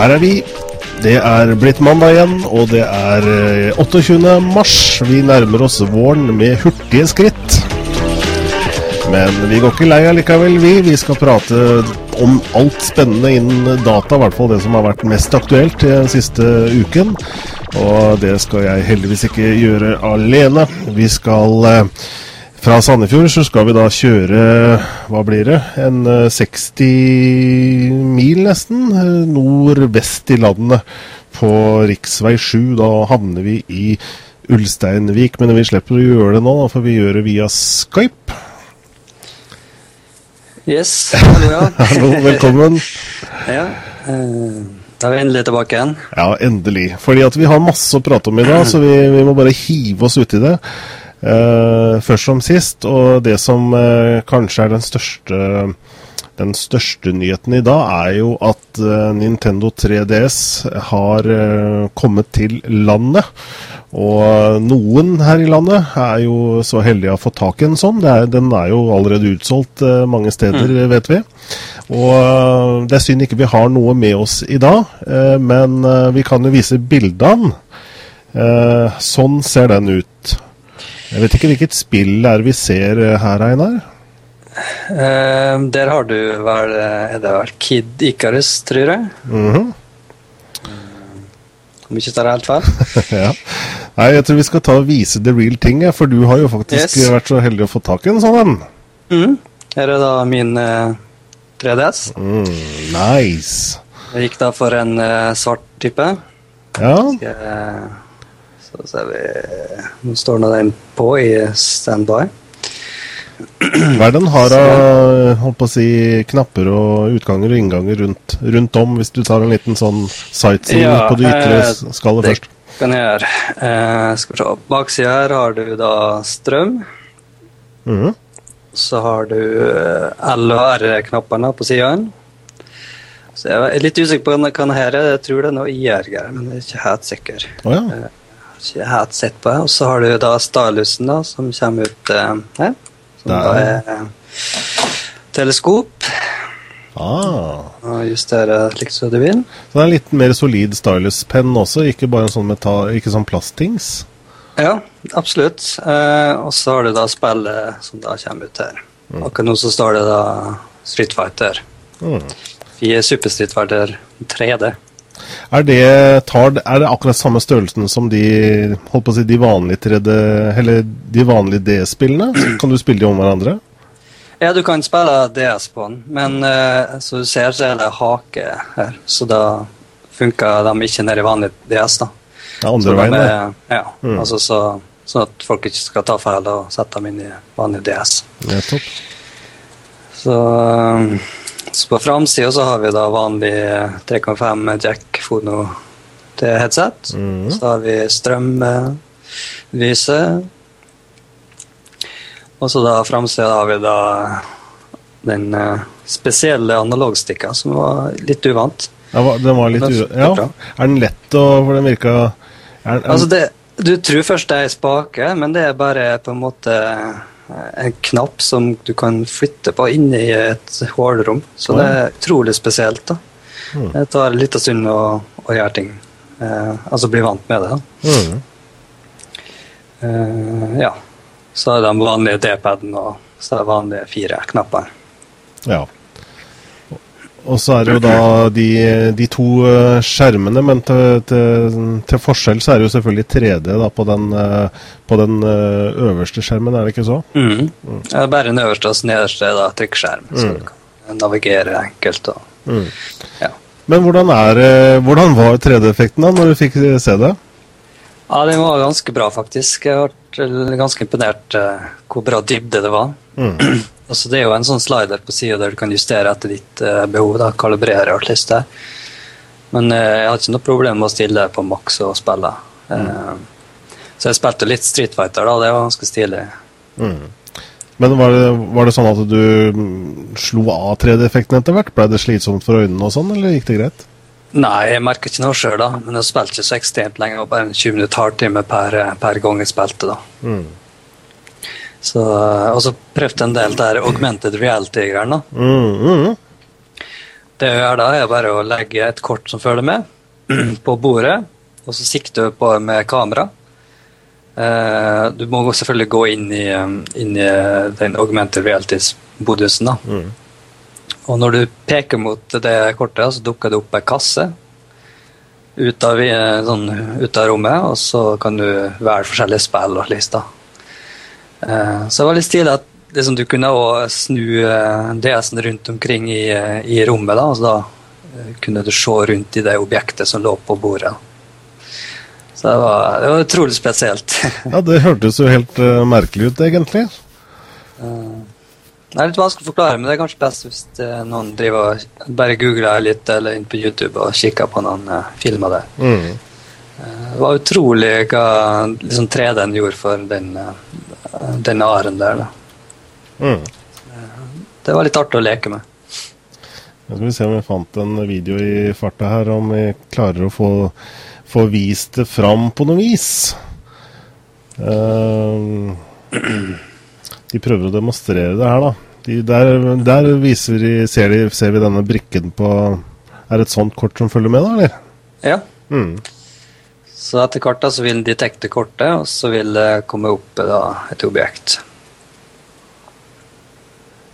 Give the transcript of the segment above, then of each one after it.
Her er vi. Det er blitt mandag igjen, og det er eh, 28. mars. Vi nærmer oss våren med hurtige skritt. Men vi går ikke lei allikevel, vi. Vi skal prate om alt spennende innen data, i hvert fall det som har vært mest aktuelt den siste uken. Og det skal jeg heldigvis ikke gjøre alene. Vi skal eh, fra Sandefjord så skal vi da kjøre, hva blir det, en eh, 60 mil nesten, eh, nordvest i landet på riksvei 7. Da havner vi i Ulsteinvik, men vi slipper å gjøre det nå, da, for vi gjør det via Skype. Yes, hallo ja. Hallo, velkommen. ja eh, da er vi endelig tilbake igjen. Ja, endelig. Fordi at vi har masse å prate om i dag, så vi, vi må bare hive oss uti det. Eh, først som sist, og det som eh, kanskje er den største den største nyheten i dag er jo at eh, Nintendo 3DS har kommet til landet. Og noen her i landet er jo så heldige å få tak i en sånn. Er, den er jo allerede utsolgt mange steder, vet vi. Og det er synd ikke vi har noe med oss i dag, men vi kan jo vise bildene. sånn ser den ut. Jeg vet ikke hvilket spill er vi ser eh, her, Einar? Uh, der har du vel eh, Er det vel Kid Icarus, tror jeg? Mhm. Om ikke tar helt feil. ja. Nei, jeg tror vi skal ta og vise the real thing, for du har jo faktisk Yes. vært så heldig å få tak i en sånn en. Mm. Her er da min uh, 3DS. Mm, nice. Jeg gikk da for en uh, svart type. Ja, Eh, så ser vi Nå står nå den på i standby. hva er den har av holdt på å si, knapper og utganger og innganger rundt, rundt om, hvis du tar en liten sånn sightseeing Ja, på det ytre eh, skallet det først? kan jeg gjøre. Eh, skal vi se. Baksida her har du da strøm. Mhm. Så har du eh, L og R-knappene på sidene. Så jeg er litt usikker på hva det her er. Jeg tror det er noe IR-greier, men jeg er ikke helt sikker. Oh, ja. Ikke helt sett på. Og så har du da stylusen da, som kommer ut eh, her. Som da er eh, teleskop. Ah. Og justere slik som du vil. Så det er en litt mer solid stylus-penn også, ikke bare en sånn, metall, ikke sånn plastings? Ja, absolutt. Eh, og så har du da spillet som da kommer ut her. Akkurat nå så står det da Street Fighter. Mm. Fire Super Street Fighter 3D. Er det, tar, er det akkurat samme størrelsen som de, holdt på å si, de vanlige 3D, eller de vanlige D-spillene? Kan du spille de om hverandre? Ja, du kan spille DS på den, men uh, som du ser, så er det hake her. Så da funker de ikke nede i vanlig DS, da. Det er andre de veien, det. er- Ja, Mm. altså så, sånn at folk ikke skal ta feil og sette dem inn i vanlig DS. Nettopp. Så, um, så på framsida så har vi da vanlig 3,5 jack fono til headset. Mm. Så har vi strømvise. Og så da framsida har vi da den eh, spesielle analogstikka, som var litt uvant. Ja, den var litt uvant. Ja. Er den lett å For den virka er, er, Altså det, du tror først det er ei spake, men det er bare på en måte en knapp som du kan flytte på inne i et hullrom. Så det er utrolig spesielt. da. Mm. Det tar en liten stund å, å gjøre ting. Eh, altså bli vant med det. da. Mm. Eh, ja. Så er det den vanlige D-paden og så er det vanlige fire knapper. Ja. Og så er det jo da de, de to eh, skjermene, men til, til, til forskjell så er det jo selvfølgelig 3D da på den, eh, på den eh, øverste skjermen, er det ikke så? Mm. Det er bare den øverste og nederste er da trykkskjerm, så du kan navigere enkelt. og Mm. ja. Men hvordan, er, hvordan var 3D-effekten da, når du fikk se det? Ja, den var ganske bra, faktisk. Jeg ble ganske imponert uh, hvor bra dybde det var. Mm. Altså, det er jo en sånn slider på sida der du kan justere etter ditt eh, behov. da, Kalibrere alt litt. Men eh, jeg har ikke noe problem med å stille på maks og spille. Eh, så jeg spilte litt Street Fighter, da. Det var ganske stilig. Mm. Men var det, var det sånn at du mm, slo av 3D-effekten etter hvert? Ble det slitsomt for øynene og sånn, eller gikk det greit? Nei, jeg merka ikke noe sjøl, da. Men jeg spilte ikke så ekstremt lenge. Bare en 20 minutter halvtime per, per gang jeg spilte, da. Mm. Så, og så prøvde jeg en del der augmented reality-greiene. Mm, mm. Det jeg gjør da, er bare å legge et kort som følger med, på bordet, og så sikter du på med kamera. Eh, du må selvfølgelig gå inn i, um, inn i den augmented reality-bodusen. da. Og når du peker mot det kortet, så dukker det opp ei kasse ut av, sånn, ut av rommet, og så kan du velge forskjellige spill og lister. Eh, så det var litt stilig at liksom, du kunne snu eh, DS-en rundt omkring i, eh, i rommet. da, altså da kunne du se rundt i det objektet som lå på bordet. Så det var, det var utrolig spesielt. Ja, det hørtes jo helt uh, merkelig ut, egentlig. Det er litt vanskelig å forklare, men det er kanskje best hvis noen driver og bare googler litt eller inn på YouTube og kikker på noen filmer der. Mm. Det var utrolig hva liksom 3D-en gjorde for den, eh, den aren der. Da. Mm. Det var litt artig å leke med. Nå skal vi se om vi fant en video i farta her, om vi klarer å få, få vist det fram på noe vis. Uh, de prøver å demonstrere det her, da. De, der der viser de, ser, de, ser vi denne brikken på Er det et sånt kort som følger med, da, eller? Ja, Mm. Så etter hvert da, så vil den detekte kortet, og så vil det komme opp eh, da, et objekt.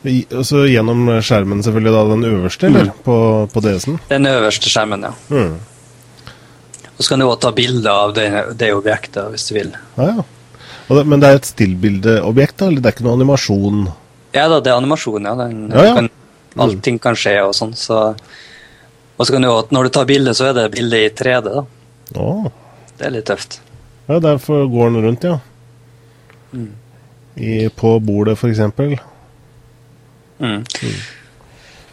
Og så gjennom skjermen, selvfølgelig, da den øverste, eller? På, på DS-en? Den øverste skjermen, ja. Mm. Og så kan du også ta bilde av det, det objektet hvis du vil. Ja, ja. Det, men det er et stillbildeobjekt, da? Eller det er ikke noe animasjon? Ja da, det er animasjon, ja. Den, Ja, ja. Kan, allting kan skje og sånn. Så. Og så kan du også, når du tar bilde, så er det bilde i 3D, da. Å. Det er litt tøft. Ja, derfor går den rundt, ja. I, på bordet, for eksempel. Mm.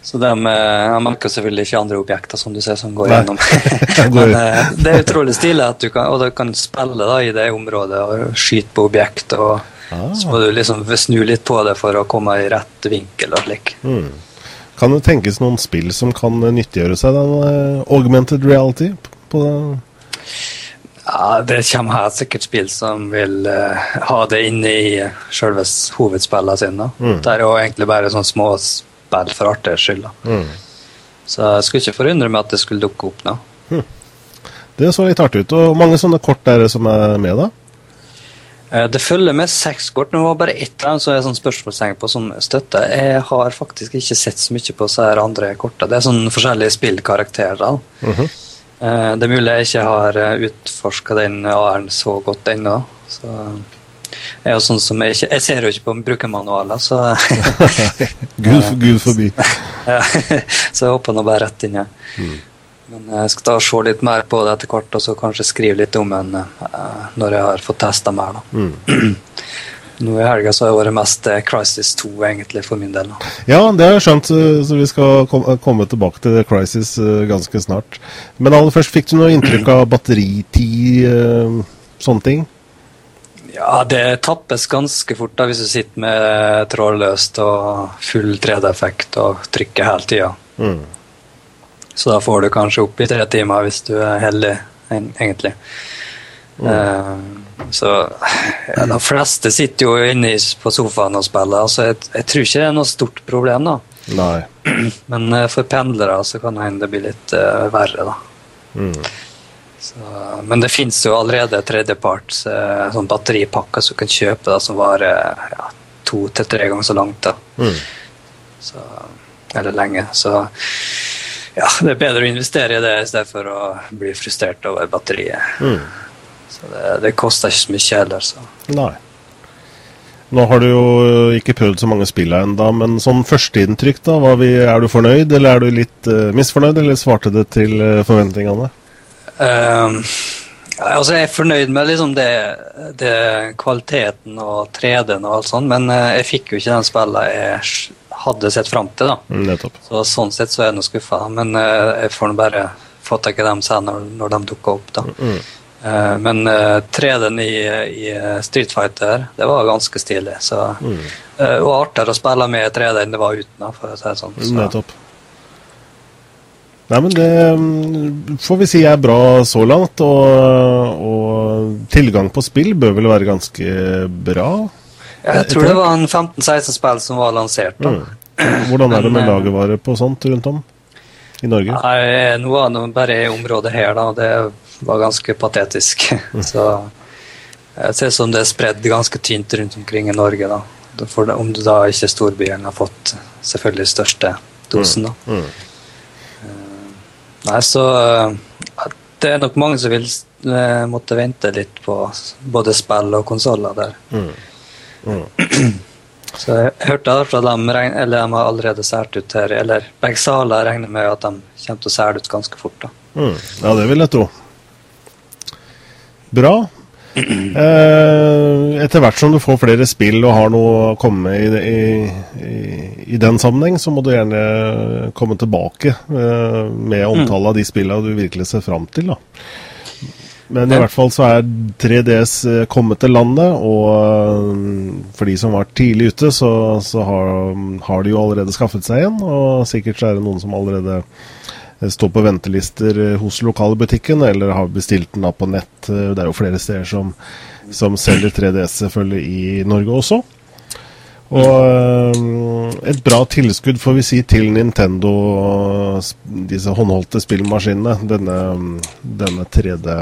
Så de, jeg merker selvfølgelig ikke andre objekter som du ser som går Nei. gjennom. Går- Men eh, det er utrolig stilig at du kan, og du kan spille da, i det området og skyte på objekt. og Ah. Så må du liksom snu litt på det for å komme i rett vinkel og slik. Mm. Kan det tenkes noen spill som kan nyttiggjøre seg den eh, augmented reality? På det? Ja, Det kommer helt sikkert spill som vil uh, ha det inne i selve hovedspillene sine. Mm. Det er jo egentlig bare sånne små spill for artighets skyld. Mm. Så jeg skulle ikke forundre meg at det skulle dukke opp nå. Det så litt artig ut. Og hvor mange sånne kort er det som er med, da? Eh, Det følger med seks kort. Nå var bare ett dem som er sånn spørsmålstegn på som støtte. Jeg har faktisk ikke sett så mye på disse andre kortene. Det er sånn forskjellige spillkarakterer. da. Eh, Det er mulig jeg ikke har utforska den AR-en så godt ennå. Så jeg er jo sånn som jeg, ikke, jeg ser jo ikke på brukermanualer, så, Gud, Gud forbi. ja, så jeg hopper nå bare rett inn. jeg. Men jeg skal da se litt mer på det etter hvert, og så kanskje skrive litt om den eh, når jeg har fått testa mer. da. Nå i helga så har det vært mest eh, Crisis 2, egentlig, for min del. Ja, det har jeg skjønt, så vi skal komme tilbake til Crisis eh, ganske snart. Men aller først, fikk du noe inntrykk av batteritid, eh, sånne ting? Ja, det tappes ganske fort da hvis du sitter med trådløst og full 3D-effekt og trykker hele tida. Mm. Så da får du kanskje opp i tre timer hvis du er heldig, egentlig. egentlig. Eh, så ja, de fleste sitter jo inne på sofaen og spiller, altså jeg, jeg tror ikke det er noe stort problem, da. Nei. Men uh, for pendlere så kan det hende det blir litt uh, verre, da. Mm. Så, men det finnes jo allerede tredjeparts uh, sånn batteripakker som kan kjøpe da, som varer ja, to til tre ganger så langt. da. Mm. Så, eller lenge. Så ja, det er bedre å investere i det i stedet for å bli frustrert over batteriet. Mm. Så det, det koster ikke så mye heller. Så. Nei. Nå har du jo ikke prøvd så mange spill ennå, men sånn førsteinntrykk, da? Vi, er du fornøyd, eller er du litt uh, misfornøyd, eller svarte det til uh, forventningene? Um, altså jeg er fornøyd med liksom det, det kvaliteten og 3D-en og alt sånt, men uh, jeg fikk jo ikke den spillet jeg hadde sett fram til. da. Mm, nettopp. Så Sånn sett så er jeg nå skuffa, men eh, jeg får nå bare få tak i dem senere når, de dukker opp. da. Eh, men uh, 3D-en i, i eh, Street Fighter, det var ganske stilig. Så, mm. og artigere å spille med 3D enn det var uten. for å si det sånn. Så, Nettopp. Nei, men det mm, får vi si er bra så langt, og, og tilgang på spill bør vel være ganske bra? jeg tror det var en 15-16 spill som var lansert. da. Mm. Hvordan er det med Men, eh, lagervare på sånt rundt om? i Norge? Nei, nå var det bare i området her, da. Det var ganske patetisk. Så jeg ser som det er spredd ganske tynt rundt omkring i Norge, da. For om du da ikke storbyen har fått selvfølgelig største dosen, da. Mm. Nei, så eh, det er nok mange som vil eh, måtte vente litt på både spill og konsoller der. Mm. Mm. Så jeg hørte at de, regner, eller de har allerede sært ut her, eller begge saler regner med at de kommer til å sære ut ganske fort. da. Mm. Ja, det vil jeg tro. Bra. Eh, etter hvert som du får flere spill og har noe å komme med i, i, i, den sammenheng, så må du gjerne komme tilbake eh, med omtale av de spillene du virkelig ser fram til. da. Men i hvert fall så er 3DS eh, kommet til landet, og for de som var tidlig ute, så, så har, har de jo allerede skaffet seg en. Og sikkert så er det noen som allerede står på ventelister hos hos lokalbutikken, eller har bestilt den da på nett. Eh, Det er jo flere steder som, som selger 3DS selvfølgelig i Norge også. Og øh, et bra tilskudd får vi si til Nintendo, disse håndholdte spillmaskinene. Denne, denne 3D,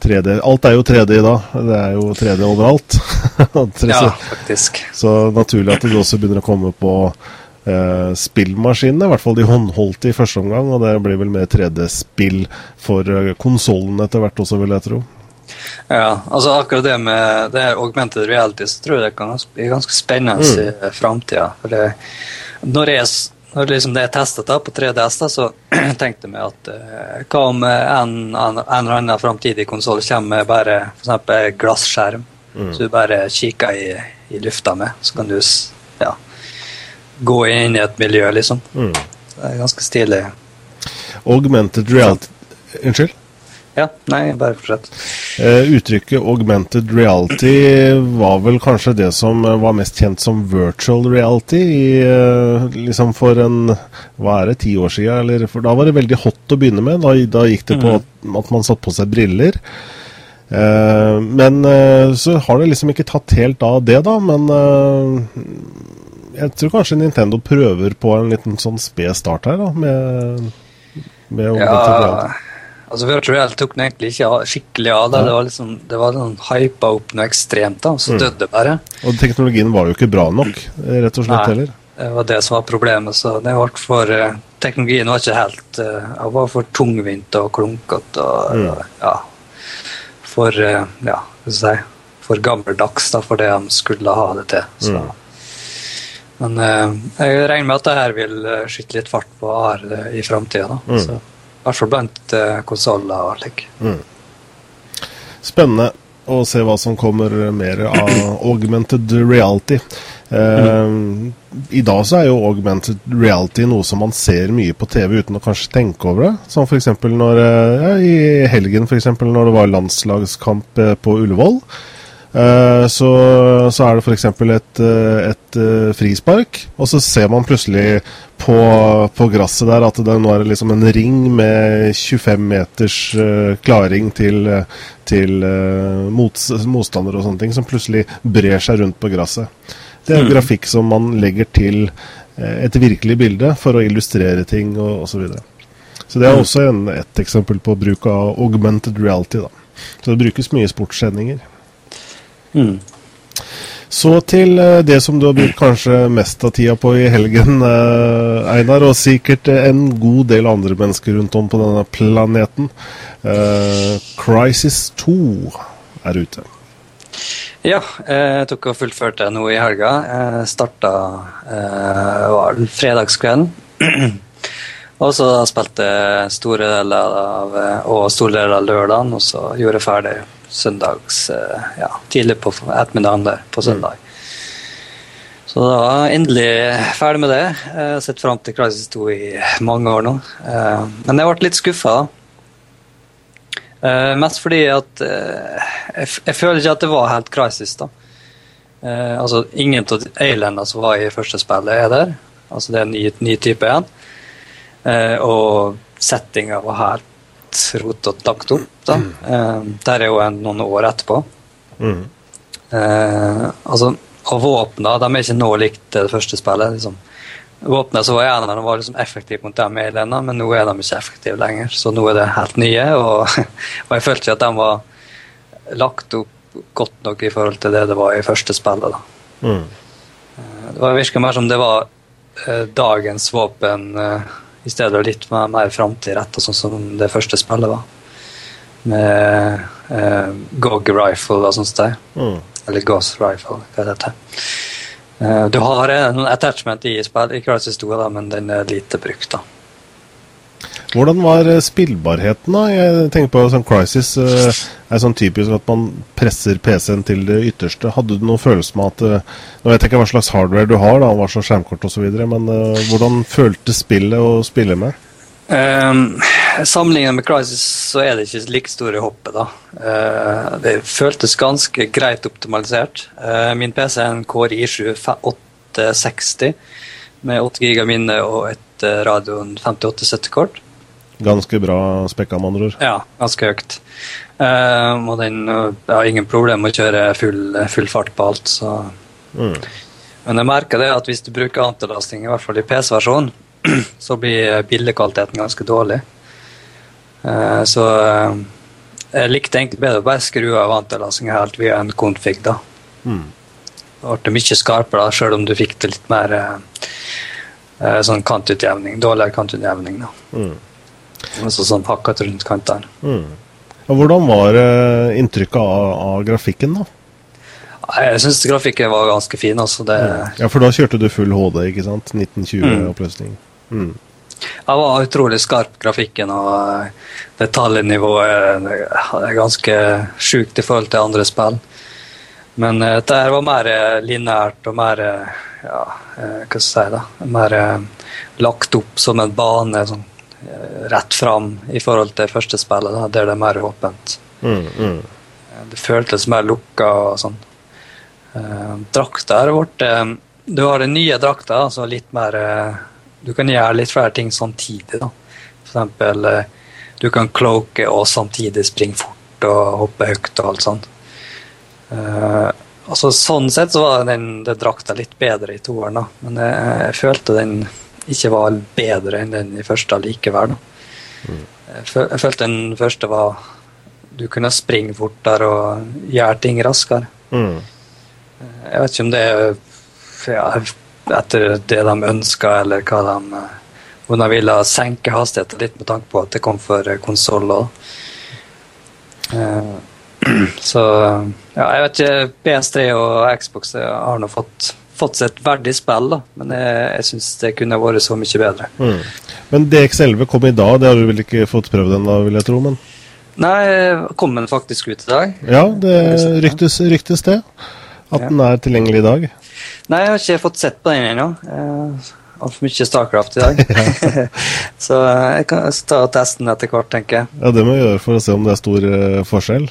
3D Alt er jo 3D i dag. Det er jo 3D overalt. Ja, faktisk. Så naturlig at det også begynner å komme på eh, spillmaskinene. I hvert fall de håndholdte i første omgang. Og det blir vel mer 3D-spill for uh, konsollen etter hvert også, vil jeg tro. Ja, altså akkurat det med det augmented reality, så tror jeg det kan bli ganske spennende Mm. i framtida. Når, jeg, når liksom det er testet da, på 3DS, da, så tenkte jeg meg at eh, hva om eh, en, en, en eller annen framtidig konsoll kommer med bare f.eks. glasskjerm, Mm. så du bare kikker i, i lufta med, så kan du ja, gå inn i et miljø, liksom. Mm. Det er ganske stilig. Augmented reality Unnskyld? Ja, nei, bare fortsett. Uh, uttrykket augmented reality var vel kanskje det som eh, var mest kjent som virtual reality i, uh, liksom for en Hva er det, ti år siden? Eller, for da var det veldig hot å begynne med. Da, da gikk det på at, at man satte på seg briller. Uh, men så har det liksom ikke tatt helt av det, da. Men jeg tror kanskje Nintendo prøver på en liten sånn sped start her, da. Med, med. Ja, altså Virtual tok den egentlig ikke skikkelig av. Da. Det var liksom, det var sånn hypa opp noe ekstremt, da, og så døde det bare. Og teknologien var jo ikke bra nok, rett og slett Nei. heller. Det var det som var problemet. så det ble for, eh, Teknologien var ikke helt eh, Den var for tungvint og klunkete. og Mm. ja, For eh, ja, hva skal jeg si, for gammeldags da, for det de skulle ha det til. Så. Mm. Men eh, jeg regner med at det her vil eh, skyte litt fart på AR i framtida. Mm. Mm. I hvert fall blant uh, konsoller og slik. Spennende å se hva som kommer mer av augmented reality. Uh, I dag så er jo augmented reality noe som man ser mye på TV uten å kanskje tenke over det. Som f.eks. når eh, ja, i helgen for eksempel, når det var landslagskamp eh, på Ullevål. Eh, så, så er det f.eks. et, eh, et eh, frispark, og så ser man plutselig på, på gresset der at det nå er liksom en ring med 25 meters klaring til, til mots, motstandere og sånne ting, som plutselig brer seg rundt på gresset. Det er grafikk som man legger til et virkelig bilde for å illustrere ting og osv. Så, videre. så det er også en, et eksempel på bruk av augmented reality. da. Så det brukes mye i sportssendinger. Mm. Så til eh, det som du har brukt kanskje mest av tida på i helgen, eh, Einar, og sikkert eh, en god del andre mennesker rundt om på denne planeten. Eh, Crisis 2 er ute. Ja, eh, jeg tok og fullførte nå i helga. Jeg starta eh, var det fredagskvelden. og så spilte jeg store deler av og store deler av lørdagen, og så gjorde jeg ferdig søndags eh, ja, tidlig på ettermiddagen der på søndag. Så da endelig ferdig med det. Jeg har sett fram til Crisis 2 i mange år nå. Eh, men jeg ble litt skuffa. Uh, mest fordi at eh, jeg, føler ikke at det var helt Crisis, da. Eh, altså, ingen av alienene som var i første spillet, er der. Altså, det er en ny, ny type igjen. Eh, og settinga var helt rotete lagt opp, da. Uh, der er jo en, noen år etterpå. Mm. Eh, altså, og våpna de er ikke nå likt det første spillet. liksom. våpnene som var her, var liksom effektive mot dem alienene, men nå er de ikke effektive lenger. Så nå er det helt nye, og, og jeg følte ikke at de var lagt opp godt nok i forhold til det det var i første spillet. da. Mm. Det var virka mer som det var eh, dagens våpen eh, i stedet litt mer, mer framtidsretta, sånn som det første spillet var. Med eh, GOG rifle og sånt. der. Mm. Eller Ghost rifle, hva det heter. Eh, du har en attachment i spill, i Crisis 2, da, men den er lite brukt. da. Hvordan var eh, spillbarheten, da? Jeg tenker på sånn Crisis eh, er sånn typisk at man presser PC-en til det ytterste. Hadde du noen følelse med at eh, Nå vet jeg ikke hva slags hardware du har, da, hva slags skjermkort osv., men eh, hvordan føltes spillet å spille med? Um, Sammenlignet med Crisis så er det ikke like store hoppet. da. Uh, det føltes ganske greit optimalisert. Uh, min PC er en Core i7 860 med 8 GB minne og et Radeon 5870-kort. Ganske bra spekka, med andre ord. Ja, ganske høyt. Uh, og den uh, jeg har ingen problem med å kjøre full, full fart på alt. så... Mm. Men jeg merker det at hvis du bruker antilasting, i hvert fall i PC-versjonen, så blir bildekvaliteten ganske dårlig. Uh, så uh, jeg likte egentlig bedre å bare skru av antilastinga helt via en config. da. Mm. Det ble mye skarpere, da, selv om du fikk det litt mer uh, eh, sånn kantutjevning. Dårligere kantutjevning. da. Mm. Altså sånn pakket rundt kantene. Mm. Hvordan var eh, inntrykket av, av grafikken, da? Jeg syns grafikken var ganske fin. altså det... Ja, For da kjørte du full HD, ikke sant? 1920 Mm. Mm. Det var utrolig skarp, grafikken, og eh, detaljnivået er, ganske sjukt i forhold til andre spill. Men eh, dette var mer eh, lineært og mer ja, hva skal jeg si da, mer lagt opp som en bane sånn, rett fram i forhold til første spillet, da, der det er mer åpent. Mm, mm. Eh, Det føltes mer lukka og sånn. Uh, drakta har blitt eh, Du har den nye drakta, altså litt mer eh, Du kan gjøre litt flere ting samtidig, da. For eksempel eh, du kan cloake og samtidig springe fort og hoppe høyt og alt sånt. Eh, altså Sånn sett så var den, den drakta litt bedre i toeren, da. Men jeg, jeg følte den ikke var bedre enn den i første likevel. Mm. Jeg, føl, jeg følte den første var Du kunne springe fortere og gjøre ting raskere. Mm. Jeg vet ikke om det er ja, etter det de ønska, eller hva de Om de ville senke hastigheten litt med tanke på at det kom for konsoll òg. så ja, jeg vet ikke. PS3 og Xbox har nå fått, fått seg et verdig spill, da. men jeg, jeg syns det kunne vært så mye bedre. Mm. Men DX11 kom i dag, det har du vel ikke fått prøvd ennå, vil jeg tro? men... Nei, kom den faktisk ut i dag? Ja, det ryktes, ryktes det. At Ja. den er tilgjengelig i dag. Nei, jeg har ikke fått sett på den ennå. Eh, Altfor mye Starcraft i dag. så eh, jeg kan ta og teste den etter hvert, tenker jeg. Ja, Det må vi gjøre for å se om det er stor eh, forskjell.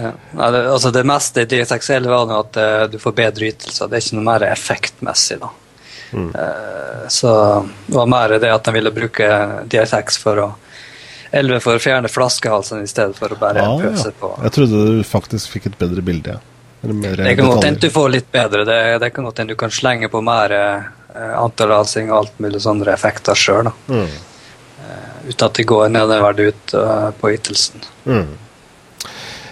Ja. Nei, det, altså det meste i DXXL var at uh, du får bedre ytelser. Det er ikke noe mer effektmessig. da. Mm. Uh, så det var mer det at de ville bruke DXX for å 11 for å fjerne flaskehalsen i stedet for å bare Ah, pøse ja. på. Jeg trodde du faktisk fikk et bedre bilde. Det kan godt hende du får litt bedre. Det, det kan godt hende du kan slenge på mer uh, antilasing og alt mulig sånne effekter sjøl. Mm. Uten at det går nedover ut uh, på ytelsen. Mm.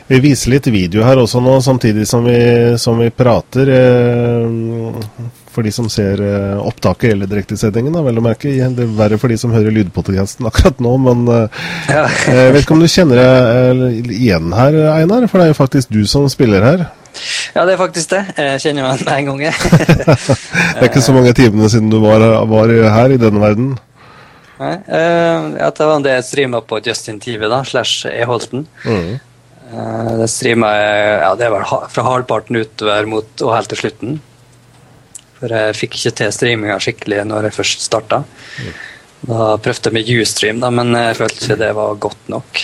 Vi viser litt video her også nå, samtidig som vi, som vi prater. Eh, for de som ser eh, opptaket eller direktesendingen, vel å merke. Det er verre for de som hører lydpodkasten akkurat nå, men eh, Ja. jeg vet ikke om du kjenner deg eh, igjen her, Einar? For det er jo faktisk du som spiller her. ja, det er faktisk det. Jeg kjenner meg med en gang. Det er ikke så mange timene siden du var, var her i denne verden. Nei, uh, ja, det var det jeg streama på Justin TV, da, slash E-Holten. Mm. Eh, det streama jeg ja, det var fra halvparten utover mot og helt til slutten. For jeg fikk ikke til streaminga skikkelig når jeg først starta. Da prøvde jeg med Ustream, da, men jeg følte ikke det var godt nok.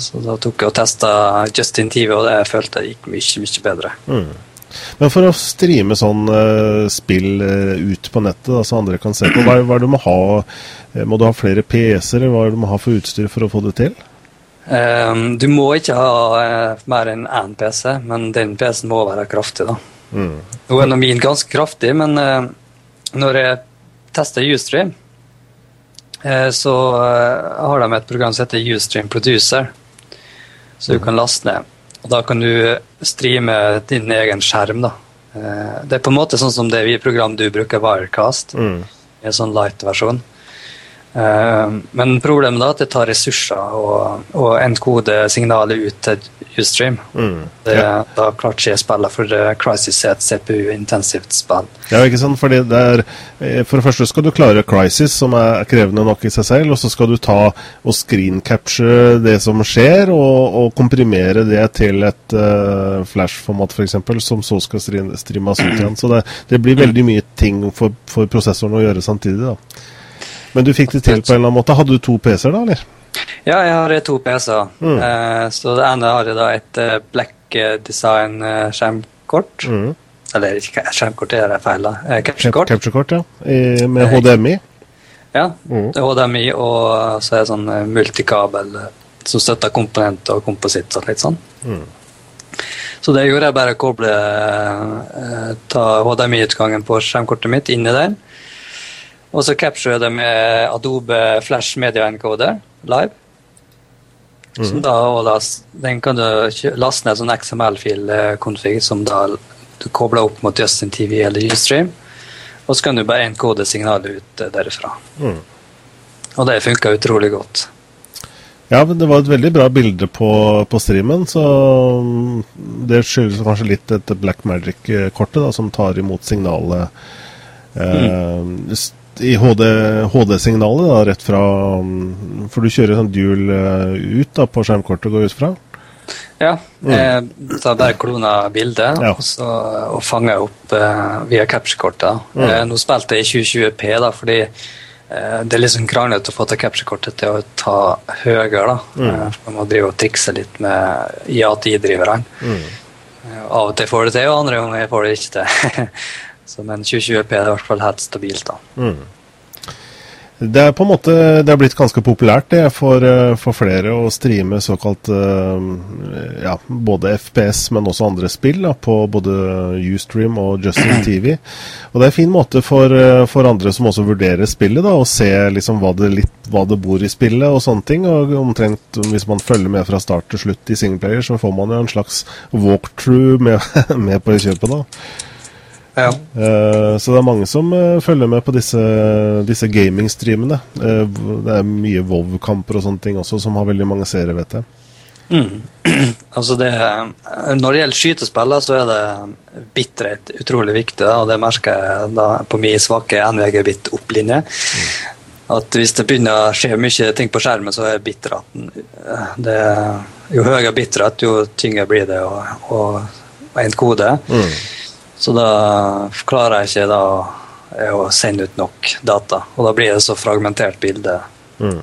Så da tok jeg og testa Justin TV, og det jeg følte jeg gikk mye, mye bedre. Mm. Men for å streame sånn uh, spill uh, ut på nettet, da, så andre kan se på, hva, er- det du må ha? Må du ha flere PC-er, hva er det du må ha for utstyr for å få det til? Eh, du må ikke ha uh, mer enn én PC, men den PC-en må være kraftig. da. Mm. Nå er min ganske kraftig, men uh, når jeg tester Ustream, uh, så har de et program som heter Ustream Producer, så du kan laste ned. Og da kan du streame din egen skjerm. da. Det er på en måte sånn som det vi program du bruker, Wirecast, Mm. i en sånn light-versjon. Eh, Men problemet er at det tar ressurser å å enkode signalet ut til Ustream. Mm. Det, Ja. Da klarte ikke jeg spillet, for eh, Crisis er et CPU-intensivt spill. Ja, ikke sant? Fordi det er, eh, For det første skal du klare Crisis, som er krevende nok i seg selv, og så skal du ta og screencapture det som skjer, og, og komprimere det til et uh, flash-format f.eks., som så skal streames ut igjen. Så det, det blir veldig mye ting for, for prosessoren å gjøre samtidig. da. Men du fikk det til på en eller annen måte. Hadde du to PC-er da, eller? Ja, jeg har to PC-er. Mm. Uh, så det ene har jeg da et uh, Black eh, Design eh, skjermkort. Mm. Eller ikke skjermkort, det er feil. da. Capture-kort. Capture-kort, ja. I, med HDMI. Ja, Mm. HDMI, og så er det sånn multikabel som støtter komponent og kompositt og litt sånn. Mm. Så det gjorde jeg bare å koble eh, Ta HDMI-utgangen på skjermkortet mitt inn i den. Og så capture jeg det med Adobe Flash Media Encoder live. Som da, og las- den kan du laste ned sånn XML-fil-config som da du kobler opp mot Justin TV eller Ustream. Og så kan du bare enkode signalet ut eh, derifra. Mm. Og det funka utrolig godt. Ja, men det var et veldig bra bilde på, på streamen, så mm, det skyldes kanskje litt dette Black Magic-kortet, som tar imot signalet eh, i HD HD-signalet, HD rett fra mm, For du kjører sånn dual eh, ut da, på skjermkortet, går ut fra? Ja. Jeg tar bare klona bildet Ja. og, så, og fanger opp uh, via capture-kortet. Mm. Uh, nå spilte jeg i 2020P, da, fordi uh, det er litt sånn kranglete å få til capture-kortet til å ta høyere. da. Mm. Man må drive og trikse litt med IATI-driverne. Eh, av og til får det til, og andre ganger får det ikke til. så, men 2020P er i hvert fall helt stabilt. da. Mm. Det er på en måte Det er blitt ganske populært det for, eh, for flere å streame såkalt eh, ja, både FPS, men også andre spill da, på både Ustream og Justin TV. Og det er en fin måte for, eh, for andre som også vurderer spillet, da, å se liksom hva det, litt, hva det bor i spillet og sånne ting. Og omtrent Hvis man følger med fra start til slutt i singleplayer, så får man jo en slags walkthrough med, med på kjøpet. da. Ja. Eh, så det er mange som eh, følger med på disse, disse gamingstreamene. Uh, det er mye Vov-kamper og sånne ting også, som har veldig mange seere, vet jeg. Mm. altså det, når det gjelder skytespill, så er det bitterhet utrolig viktig. Og det merker jeg da på min svake NVG-bit-opplinje. At hvis det begynner å skje mye ting på skjermen, så er bitterheten eh, det, Jo høyere bitterhet, jo tyngre blir det å, å, å enkode. Mm. Så da klarer jeg ikke da å sende ut nok data. Og da blir det så fragmentert bilde. Mm.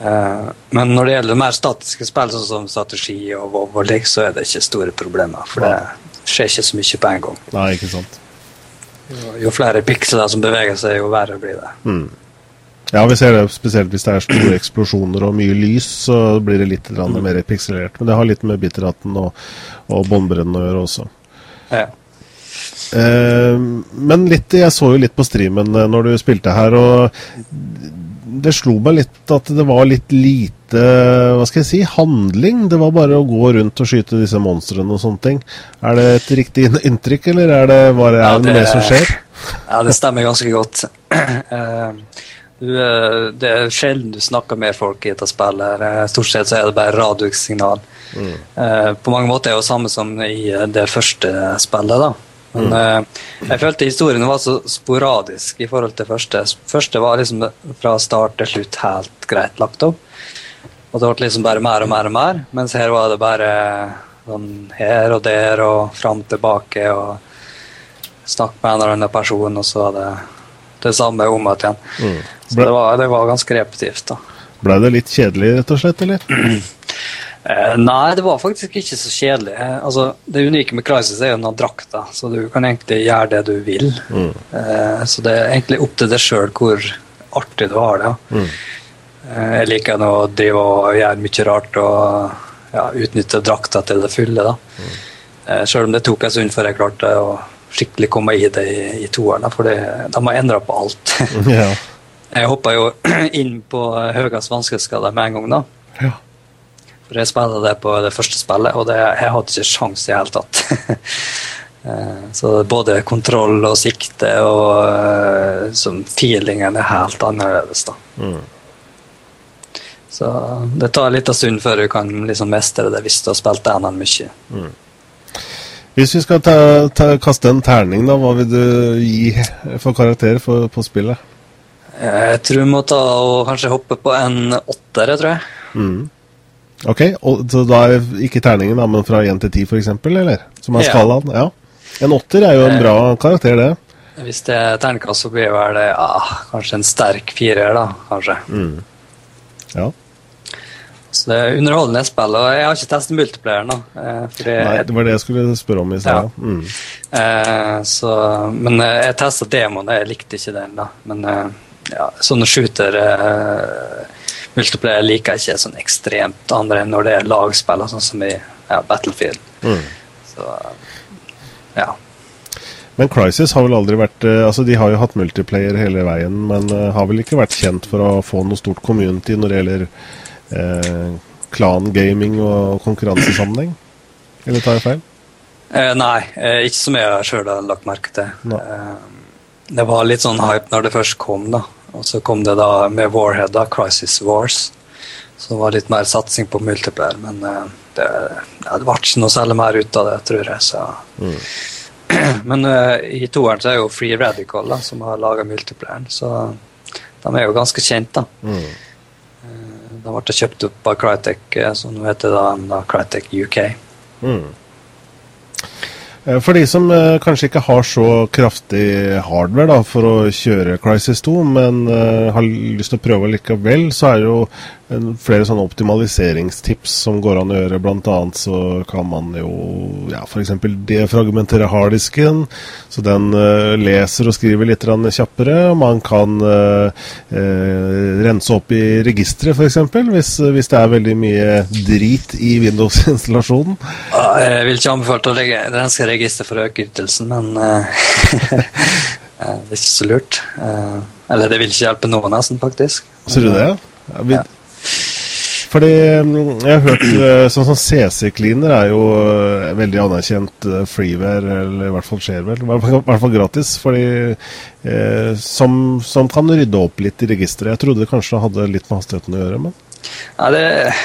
Eh, Men når det gjelder mer statiske spill, sånn som strategi og WoW, så er det ikke store problemer. For det skjer ikke så mye på en gang. Nei, ikke sant. Jo- Jo flere piksler som beveger seg, jo verre blir det. Mm. Ja, vi ser det spesielt hvis det er store eksplosjoner og mye lys, så blir det litt mer pikselert. Men det har litt med bitterhatten og, og båndbredden å gjøre også. Ja. Eh, men litt, jeg så jo litt på streamen eh, når du spilte her, og det slo meg litt at det var litt lite hva skal jeg si, handling. Det var bare å gå rundt og skyte disse monstrene og sånne ting. Er det et riktig inntrykk, eller er det bare Ja, er det noe det- mer som skjer? ja, det stemmer ganske godt. Eh, det er sjelden du snakker med folk i dette spillet. Stort sett så er det bare radiosignal. Mm. På mange måter er det jo samme som i det første spillet. da. Men eh, jeg følte historien var så sporadisk i forhold til første. Første var liksom fra start til slutt helt greit lagt opp. Og det ble liksom bare mer og mer og mer. Mens her var det bare sånn her og der og fram tilbake. og Snakk med en eller annen person, og så var det det samme om igjen. Mm. Så det var, det var ganske repetitivt. da. Ble det litt kjedelig, rett og slett, eller? Eh, nei, det var faktisk ikke så kjedelig. Eh, altså, det unike med Crisis er jo den drakta, så du kan egentlig gjøre det du vil. Mm. Eh, så det er egentlig opp til deg sjøl hvor artig du har det. Mm. Jeg liker å drive og gjøre mye rart og ja, utnytte drakta til det fulle. da. Mm. Sjøl om det tok en stund før jeg klarte å skikkelig komme i det i, i toeren, for det, de har endra på alt. Ja. Jeg hoppa jo inn på høyest vanskelighetsgrad med en gang, da. ja. For jeg spilte det på det første spillet, og det, jeg hadde ikke sjans i det hele tatt. Eh, Så både kontroll og sikte og eh, sånn feelingen er helt annerledes, da. Mm. Så det tar litt av stund før du kan liksom mestre det hvis du har spilt det enda mye. Hvis vi skal ta, ta, kaste en terning, da, hva vil du gi for karakter for, på spillet? Eh, Jeg tror vi må ta og kanskje hoppe på en åtter, tror jeg. Mm. Ok, og, så da er ikke terningen, da, men fra 1 til 10 f.eks., eller? Som er Ja. skalaen? Ja. En åtter er jo en bra karakter, det. Hvis det er terningkast, så blir vel det ah, kanskje en sterk firer, da. kanskje. Ja. Så det er underholdende spill, og jeg har ikke testet multiplayeren. da. eh, Nei, det var det jeg skulle spørre om i stad. Ja. Mm. Eh, så, men eh, jeg testa demoen, jeg likte ikke den. da. Men eh, ja, sånne shooter eh, multiplayer liker jeg ikke sånn ekstremt andre enn når det er lagspill, sånn som i ja, Battlefield. Mm. Så ja. Men Crisis har vel aldri vært eh, Altså, de har jo hatt multiplayer hele veien, men eh, har vel ikke vært kjent for å få noe stort community når det gjelder eh, klangaming og konkurransesammenheng? Eller tar jeg feil? Eh, nei, eh, ikke som jeg sjøl har lagt merke til. Eh, det var litt sånn hype når det først kom, da. Og så kom det da med Warhead, da, Crisis Wars. som var litt mer satsing på multiplayer, men eh, det, ja, det ble ikke noe særlig mer ut av det, tror jeg. Så. men uh, i toeren så er jo Free Radical da, som har laga multiplayeren, så de er jo ganske kjent, da. Mm. De ble kjøpt opp av Crytek, som nå heter da, da Crytek UK. Mm. Eh, For de som eh, kanskje ikke har så kraftig hardware da, for å kjøre Crisis 2, men eh, har lyst til å prøve likevel, så er jo en, flere sånne optimaliseringstips som går an å gjøre. Blant annet så kan man jo ja, f.eks. defragmentere harddisken, så den uh, leser og skriver litt kjappere. Man kan uh, uh, rense opp i registeret, f.eks., hvis, hvis det er veldig mye drit i Windows-installasjonen. Jeg vil ikke anbefale å renske registeret for å øke ytelsen, men det er ikke så lurt. Eller det vil ikke hjelpe noen, nesten, faktisk. Ser du det? Ja, vi, Ja. Fordi mm, jeg har hørt eh, sånn som CC Cleaner er jo eh, veldig anerkjent eh, freeware, eller i hvert fall shareware, i hvert fall- i hvert fall gratis, fordi eh, som, som kan rydde opp litt i registeret. Jeg trodde det kanskje hadde litt med hastigheten å gjøre, men Nei, det,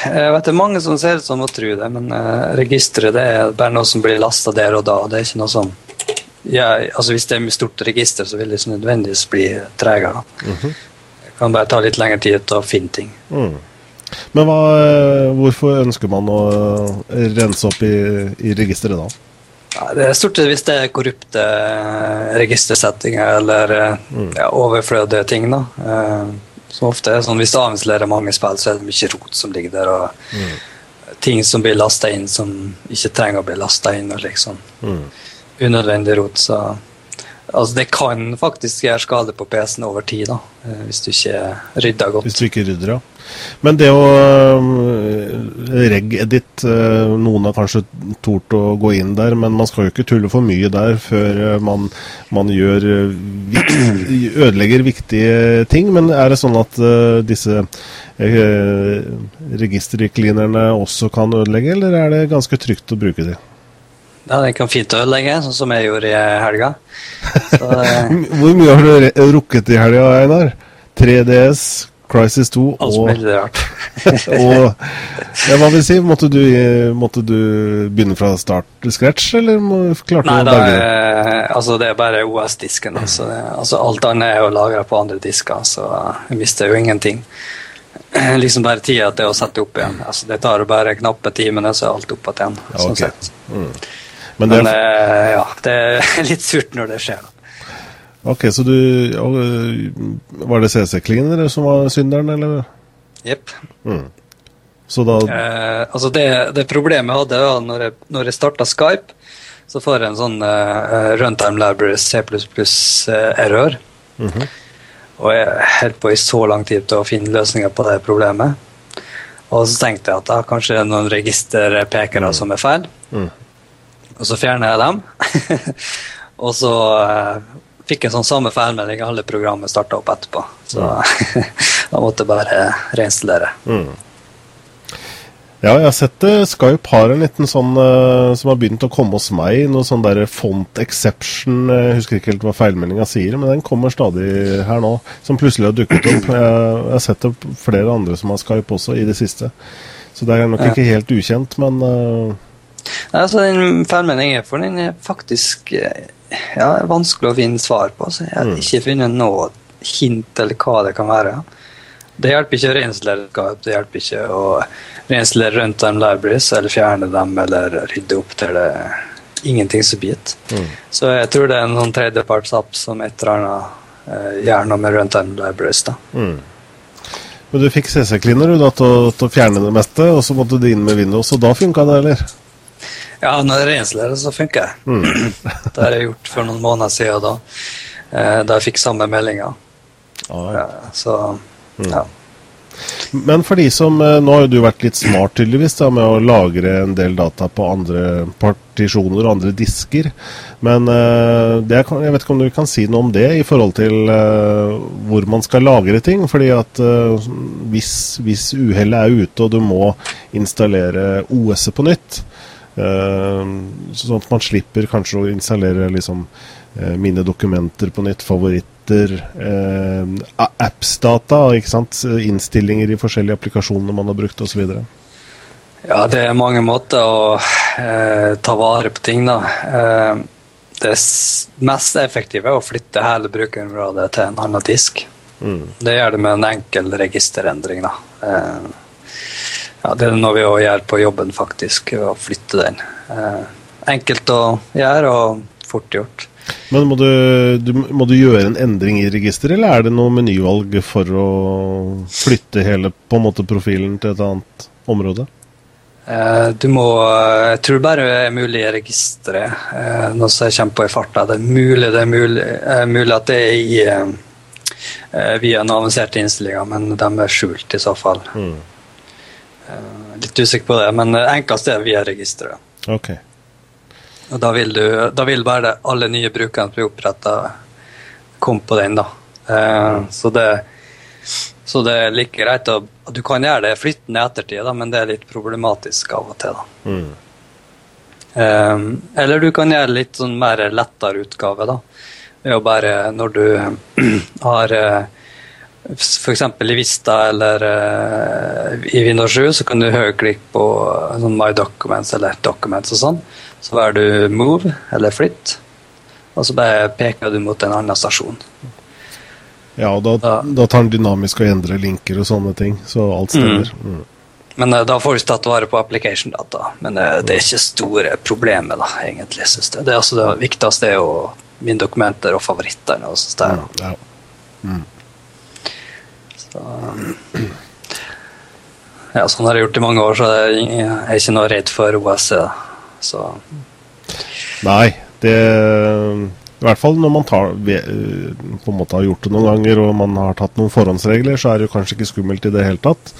jeg vet det er mange som ser ut som å tro det, men eh, registeret det er bare noe som blir lasta der og da. Det er ikke noe som ja, altså Hvis det er et stort register, så vil det ikke nødvendigvis bli tregere. da. Det kan bare ta litt lengre tid å finne ting. mm. Men hva, eh, hvorfor ønsker man å eh, rense opp i, i registeret da? Det er stort sett hvis det er korrupte eh, registersettinger eller mm. ja, overflødige ting. da. Som ofte er sånn, Hvis du avinstallerer mange spill, så er det mye rot som ligger der. og Ting som blir lasta inn som ikke trenger å bli lasta inn. og liksom Mm. Unødvendig rot. så... Altså, Det kan faktisk gjøre skade på PC-en over tid, da, eh, hvis du ikke rydder godt. Hvis du ikke rydder, ja. Men det å øh, reg-edit øh, Noen har kanskje tort å gå inn der, men man skal jo ikke tulle for mye der før man, man gjør ødelegger viktige ting. Men er det sånn at disse registercleanerne også kan ødelegge, eller er det ganske trygt å bruke de? Ja, Den kan fint ødelegge, sånn som jeg gjorde i helga. Så, eh, Hvor mye har du rukket i helga, Einar? 3DS, Crisis 2 og Alt veldig rart. og ja, Hva vil si? Måtte du, måtte du begynne fra start til scratch, eller må, klarte Nei, du å berge det? eh, altså det er bare OS-disken. Altså, altså alt annet er jo lagra på andre disker, så jeg mister jo ingenting. Liksom bare tida til å sette opp igjen. Altså, det tar bare knappe timene, så er alt opp igjen. Sånn ok. sett. Men det Men eh, ja, det er litt surt når det skjer. ok, så du øh, Var det CC-klingen som var synderen, eller? Jepp. Så da Eh, altså det, det problemet jeg hadde da når jeg, når jeg starta Skype, så får jeg en sånn uh, runtime library C++ eh, error. Og jeg holdt på i så lang tid til å finne løsninger på det problemet. Og så tenkte jeg at da kanskje det er noen registerpekere som er feil. Mm. Og så fjerner jeg dem. Og så eh, fikk jeg sånn samme feilmelding alle programmet starta opp etterpå. Så da måtte jeg bare reinstallere. Mm. Ja, jeg har sett det. Skype har en liten sånn uh, som har begynt å komme hos meg. Noe sånn der font exception. Jeg husker ikke helt hva feilmeldinga sier, men den kommer stadig her nå. Som plutselig har dukket opp. Jeg, jeg har sett det flere andre som har Skype også, i det siste. Så det er nok ikke helt ukjent, men uh... Altså, Den er for den er faktisk ja, vanskelig å finne svar på. Så jeg har mm. ikke funnet noe hint eller hva det kan være. Det hjelper ikke å Skype, det hjelper ikke å rensle rundt dem libraries eller fjerne dem eller rydde opp til det ingenting som biter. Mm. Så jeg tror det er noen tredjeparts-app som et eller annet eh, gjør noe med runtime libraries. da. Mm. Men du fikk CC-cleaner til, til, å fjerne det meste, og så måtte du inn med Windows, og da funka det, eller? Ja, når jeg reinstallerer, så funker jeg. Mm. det har jeg gjort for noen måneder siden da, eh, da jeg fikk samme meldinga. Ah, ja. Så mm. ja. Men for de som eh, Nå har jo du vært litt smart tydeligvis da, med å lagre en del data på andre partisjoner og andre disker. Men det, jeg vet ikke om du kan si noe om det i forhold til hvor man skal lagre ting. fordi at hvis, hvis uhellet er ute og du må installere OS-et på nytt, sånn at man slipper kanskje å installere liksom, mine dokumenter på nytt, favoritter, etter eh, apps-data, innstillinger i forskjellige applikasjoner man har brukt osv.? Ja, det er mange måter å eh, ta vare på ting, da. Eh, det mest effektive er å flytte hele brukerområdet til en annen disk. Mm. Det gjør det med en enkel registerendring. da. Eh, ja, det er noe vi òg gjør på jobben, faktisk, å flytte den. Eh, enkelt å gjøre og fort gjort. Men må du, du, må du, gjøre en endring i registeret, eller er det noe menyvalg for å flytte hele på en måte profilen til et annet område? Eh, du må Jeg tror bare det er mulig i registeret, eh, noe som jeg kommer på i farta. Det er mulig, det er mulig, eh, mulig at det er i, eh, via den avanserte innstillinga, men de er skjult i så fall. Mm. Eh, litt usikker på det, men enklest er via registeret. Okay. Og da vil, du, da vil bare alle nye brukere som blir oppretta, komme på den, da. Mm. så, det, så det er like greit å Du kan gjøre det flyttende i ettertid, da, men det er litt problematisk av og til, da. Mm. Um, eller du kan gjøre litt sånn mer lettere utgave, da. Det er jo bare når du har eh, F.eks. i Vista eller uh, i Windows 7 så kan du høyklikke på sånn My Documents eller Documents og sånn. Så velger du move eller flytt, og så bare peker du mot en annen stasjon. Ja, og da, da tar den dynamisk og endrer linker og sånne ting, så alt stemmer. Mm. Mm. Men uh, da får du tatt vare på application data. Men uh, det er ikke store problemet, da, egentlig, synes jeg. Det, er altså det viktigste er jo mine dokumenter og favorittene og sånt der. Ja, ja. Mm. Ja, sånn har jeg gjort i mange år, så jeg er ikke noe redd for OSC. Så Nei, det i hvert fall når man tar, på en måte har gjort det noen ganger og man har tatt noen forhåndsregler, så er det jo kanskje ikke skummelt i det hele tatt.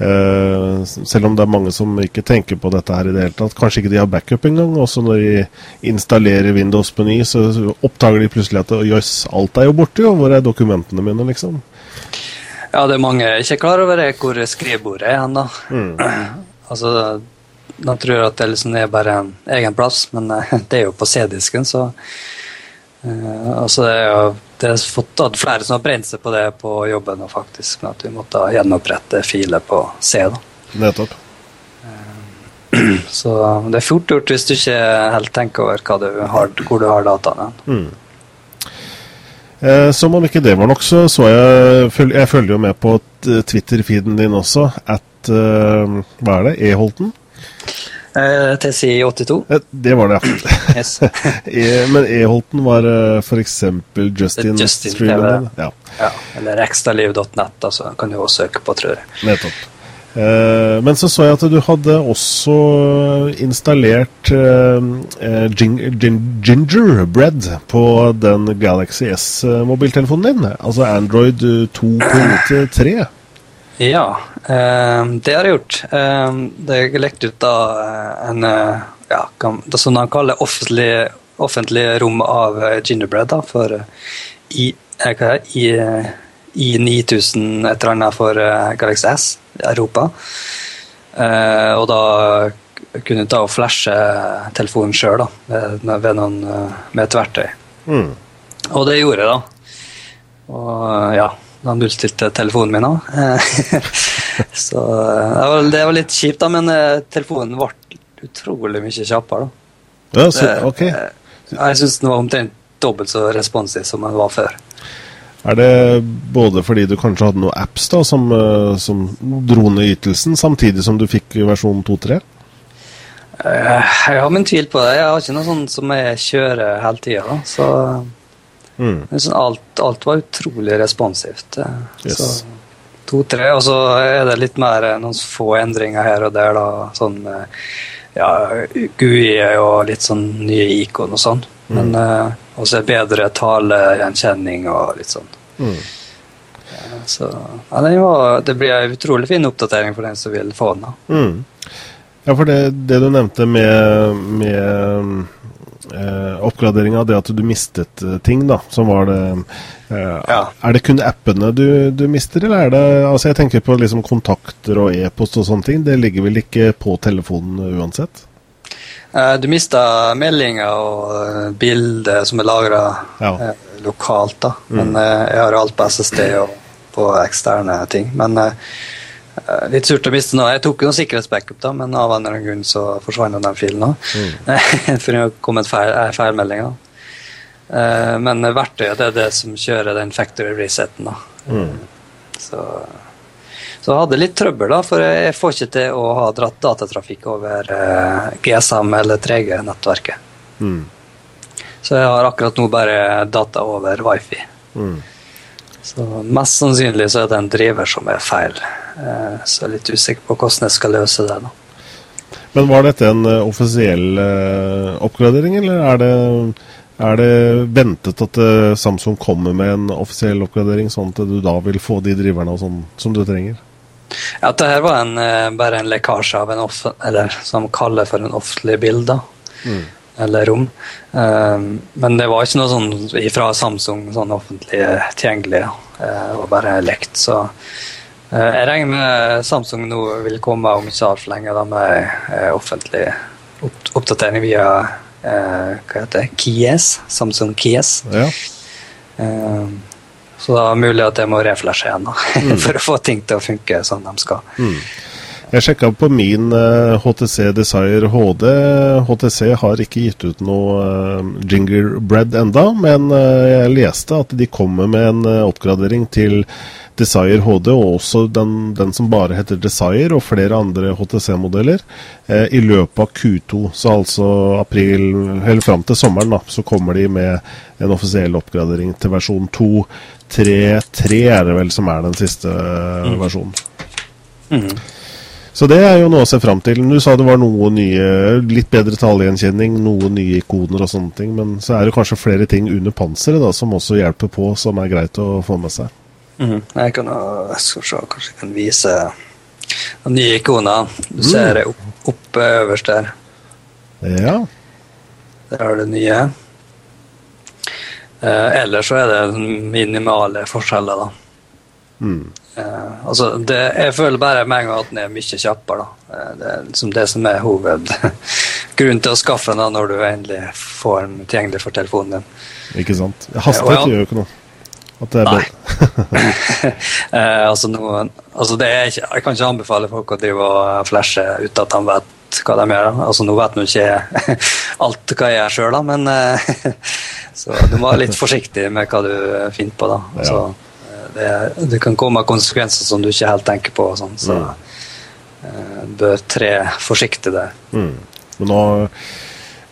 Uh, selv om det er mange som ikke tenker på dette her i det hele tatt. Kanskje ikke de har backup engang. Også når de installerer Windows på ny, så oppdager de plutselig at jøss, alt er jo borte, jo. Hvor er dokumentene mine, liksom? Ja, det er mange ikke klar over hvor skrivebordet er hen, da. Mm. altså, da tror jeg at det liksom er bare en egen plass, men uh, det er jo på C-disken, så uh, altså det er jo det er fått at flere som har brent seg på det på jobben, og faktisk, med at vi måtte gjenopprette filer på C. da. Nettopp. Uh, så det er fort gjort hvis du ikke helt tenker over du har, hvor du har dataene. Mm. Eh, som om ikke det var nok, så så jeg Jeg følger jo med på Twitter-feeden din også. At uh, Hva er det? E-Holten? Uh, TCI 82. det var det, yes. e, men E-Holten var uh, eh, f.eks. Justin, Justin Streamen. Ja. ja. Eller ekstraliv.net, altså, kan du også søke på, tror jeg. Nettopp. Uh, men så så jeg at du hadde også installert uh, gin gin gingerbread på den Galaxy S-mobiltelefonen din. Altså Android 2.3. Ja, eh, det har jeg gjort. Eh, det er lekt ut av en eh, ja, det som han kaller offentlig, offentlig rom av Gingerbread da, for i, i, i 9000 et eller annet for Galaxy S Europa. og da kunne ta og flashe telefonen sjøl ved, noen, med et verktøy. Mm. Og det gjorde jeg, da. Og ja, da nullstilte telefonen min òg. så det var, det var, litt kjipt, da, men eh, telefonen ble utrolig mye kjappere. da. Ja, så, ok. Jeg syns den var omtrent dobbelt så responsiv som den var før. Er det både fordi du kanskje hadde noen apps da, som, eh, som dro ned ytelsen, samtidig som du fikk versjon 2.3? Eh, jeg har min tvil på det. Jeg har ikke noe sånn som jeg kjører hele tida. Så mm. sånn alt, alt, var utrolig responsivt. Yes. Så to-tre, og så er det litt mer eh, noen få endringer her og der. da, sånn eh, ja, GUI og litt sånn nye ikon og sånn. Mm. Men så er bedre talegjenkjenning og litt sånn. Mm. Ja, så ja, det, var, det blir en utrolig fin oppdatering for den som vil få den. Mm. Ja, for det, det, du nevnte med, med eh, oppgraderinga, det at du mistet eh, ting, da, som var det eh, ja. Er det kun appene du, du, mister, eller er det Altså, jeg tenker på liksom kontakter og e-post og sånne ting. Det ligger vel ikke på telefonen uansett? Eh, du mister meldinger og eh, bilder som er lagra ja. Eh, lokalt, da. Men mm. jeg har alt på SSD og på eksterne ting. Men litt surt å miste nå. Jeg tok noen sikkerhetsbackup, da, men av en eller annen grunn så forsvant den filen òg. Mm. For det kom en feil, feilmelding. da. Men verktøyet det er det som kjører den factory reseten. da. Mm. Så, så, jeg hadde litt trøbbel, da, for jeg får ikke til å ha dratt datatrafikk over eh, GSM eller 3G-nettverket. Mm. Så jeg har akkurat nå bare data over wifi. Mm. Så mest sannsynlig så er det en driver som er feil. Eh, så jeg er litt usikker på hvordan jeg skal løse det. da. Men var dette en uh, offisiell oppgradering, eller er det, er det ventet at Samsung kommer med en offisiell oppgradering, sånn at du da vil få de driverne sånn, som du trenger? Ja, her var en, bare en lekkasje av en off eller som kaller for en offentlig bilde. Mm. Eller rom. men det var ikke noe sånn fra Samsung sånn offentlig tilgjengelig. Det var bare lekt. så Eh, jeg regner med Samsung nå vil komme om ikke altfor lenge da, med eh, offentlig oppdatering via eh, hva heter det, Kies, Samsung Kies. Ja. Så det er mulig at jeg må reflashe igjen da, mm. for å få ting til å funke som de skal. Mm. Jeg sjekka på min HTC Desire HD. HTC har ikke gitt ut noe Gingerbread enda, men jeg leste at de kommer med en oppgradering til Desire HD, og også den, den, som bare heter Desire, og flere andre HTC-modeller, eh, i løpet av Q2. Så altså april, eller fram til sommeren, da, så kommer de med en offisiell oppgradering til versjon 2. 3.3 er det vel som er den siste eh, mm. versjonen. Mm. Så det er jo noe å se fram til. Du sa det var noe nye, litt bedre talegjenkjenning, noen nye ikoner og sånne ting. Men så er det kanskje flere ting under panseret da, som også hjelper på, som er greit å få med seg. Mm. Jeg kan skal se, kanskje jeg kan vise de nye ikoner. Du ser det opp, oppe øverst der. Ja. Der har du det nye. Eh, ellers så er det minimale forskjeller, da. Mm. Eh, altså, det, jeg føler bare med en gang at den er mye kjappere. da. Eh, det er liksom det som er hovedgrunnen til å skaffe den da, når du endelig får den tilgjengelig for telefonen din. Ikke sant. Hastighet gjør jo ikke noe. Det er Nei. eh, altså, noen, altså ikke, jeg kan ikke anbefale folk å drive og flashe uten at de vet hva de gjør. Altså, nå vet man ikke alt hva jeg gjør sjøl, men eh, så du må være litt forsiktig med hva du finner på. da. Altså, det, det, kan komme konsekvenser som du ikke helt tenker på, sånn, så mm. eh, bør tre forsiktig der. Mm. Men nå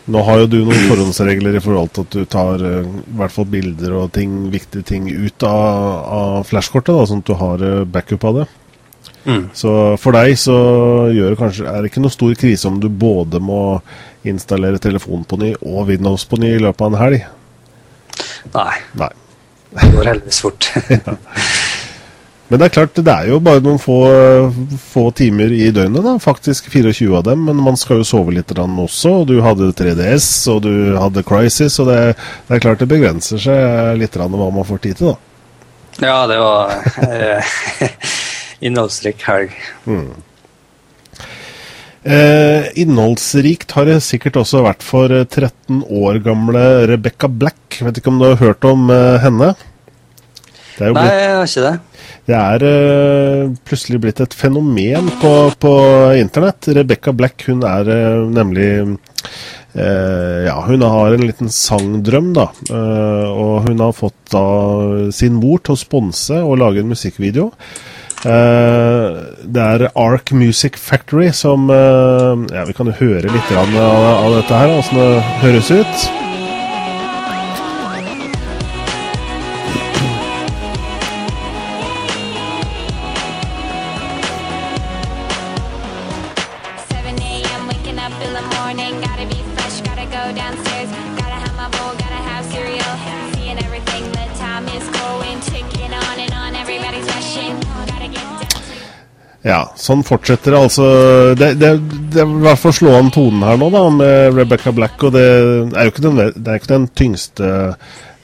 nå har jo du noen forhåndsregler i forhold til at du tar i hvert fall bilder og ting, viktige ting ut av, av flashkortet, da, sånn at du har backup av det. Mm. Så for deg så gjør det kanskje, er det ikke noe stor krise om du både må installere telefon på ny og Windows på ny i løpet av en helg? Nei. Nei. det går heldigvis fort. ja. Men det er klart, det er jo bare noen få, få timer i døgnet, da. Faktisk 24 av dem. Men man skal jo sove litt også. Og du hadde 3DS, og du hadde Crisis. Og det, det er klart det begrenser seg litt hva man får tid til, da. Ja, det var eh, innholdsrik helg. Mm. Eh, innholdsrikt har det sikkert også vært for 13 år gamle Rebecca Black. Vet ikke om du har hørt om eh, henne? Nei, jeg har ikke det. Det er eh, plutselig blitt et fenomen på, på internett. Rebecca Black hun er uh, nemlig uh, Ja, hun har en liten sangdrøm, da. og hun har fått da sin mor til å sponse og lage en musikkvideo. Det er Ark Music Factory som Ja, vi kan jo høre litt av, av dette her, åssen det høres ut. Ja, sånn fortsetter. Altså, det, det, det i hvert fall slå an tonen her nå, da, med Rebecca Black. Og det er jo ikke den, det er ikke den tyngste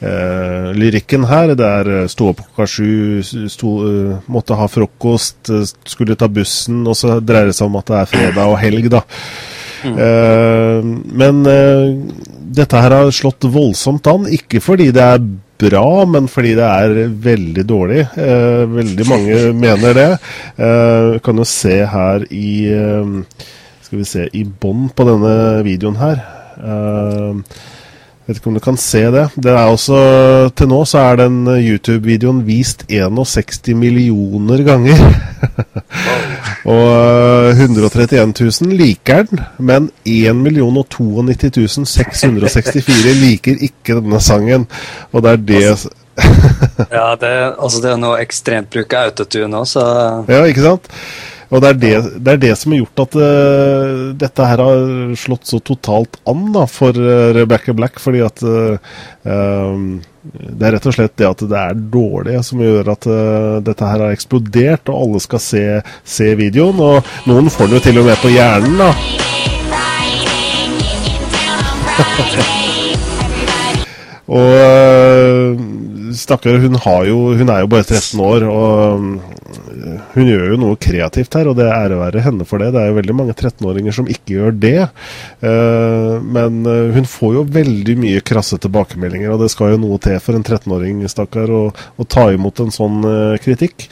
eh, lyrikken her. Det er eh, stå opp klokka sju, uh, måtte ha frokost, uh, skulle ta bussen, og så dreier det seg om at det er fredag og helg, da. Mm. Uh, men dette her har slått voldsomt an, ikke fordi det er bra, men fordi det er veldig dårlig. Eh, veldig mange mener det. Eh, kan jo se her i eh, Skal vi se I bånn på denne videoen her. Eh, vet ikke om du kan se det. Det er også, Til nå så er den YouTube-videoen vist 61 millioner ganger. og 131 eh, 000 liker den, men 1 92 664 liker ikke denne sangen. Og det er det altså, Ja, det, altså det er noe ekstremt bruk av autotune òg, så Ja, ikke sant? Og det er det, det er det, som har gjort at uh, dette her har slått så totalt an da, for uh, Rebecca Black. Fordi at uh, det er rett og slett det at det er dårlig som gjør at dette her har eksplodert, og alle skal se, se videoen. Og noen får den jo til og med på hjernen, da. og stakkar, hun, hun er jo bare 13 år, og hun gjør jo noe kreativt her, og det ære være henne for det. Det er jo veldig mange 13-åringer som ikke gjør det. Uh, men uh, hun får jo veldig mye krasse tilbakemeldinger, og det skal jo noe til for en 13-åring stakkar å, å, ta imot en sånn kritikk.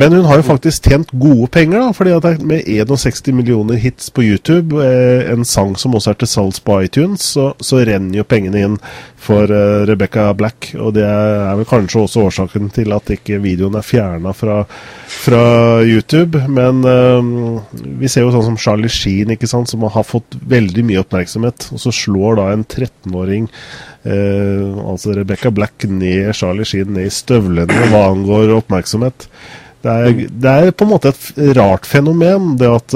Men hun har jo faktisk tjent gode penger, da, fordi at med 61 millioner hits på YouTube, en sang som også er til salgs på iTunes, så, så renner jo pengene inn for Rebecca Black. Og det er vel kanskje også årsaken til at ikke videoen er fjerna fra fra YouTube. Men uh, vi ser jo sånn som Charlie Sheen, ikke sant, som har fått veldig mye oppmerksomhet. Og så slår da en 13-åring, uh, eh, altså Rebecca Black, ned Charlie Sheen ned i støvlene hva angår oppmerksomhet. Det er, det er, på en måte et rart fenomen, det at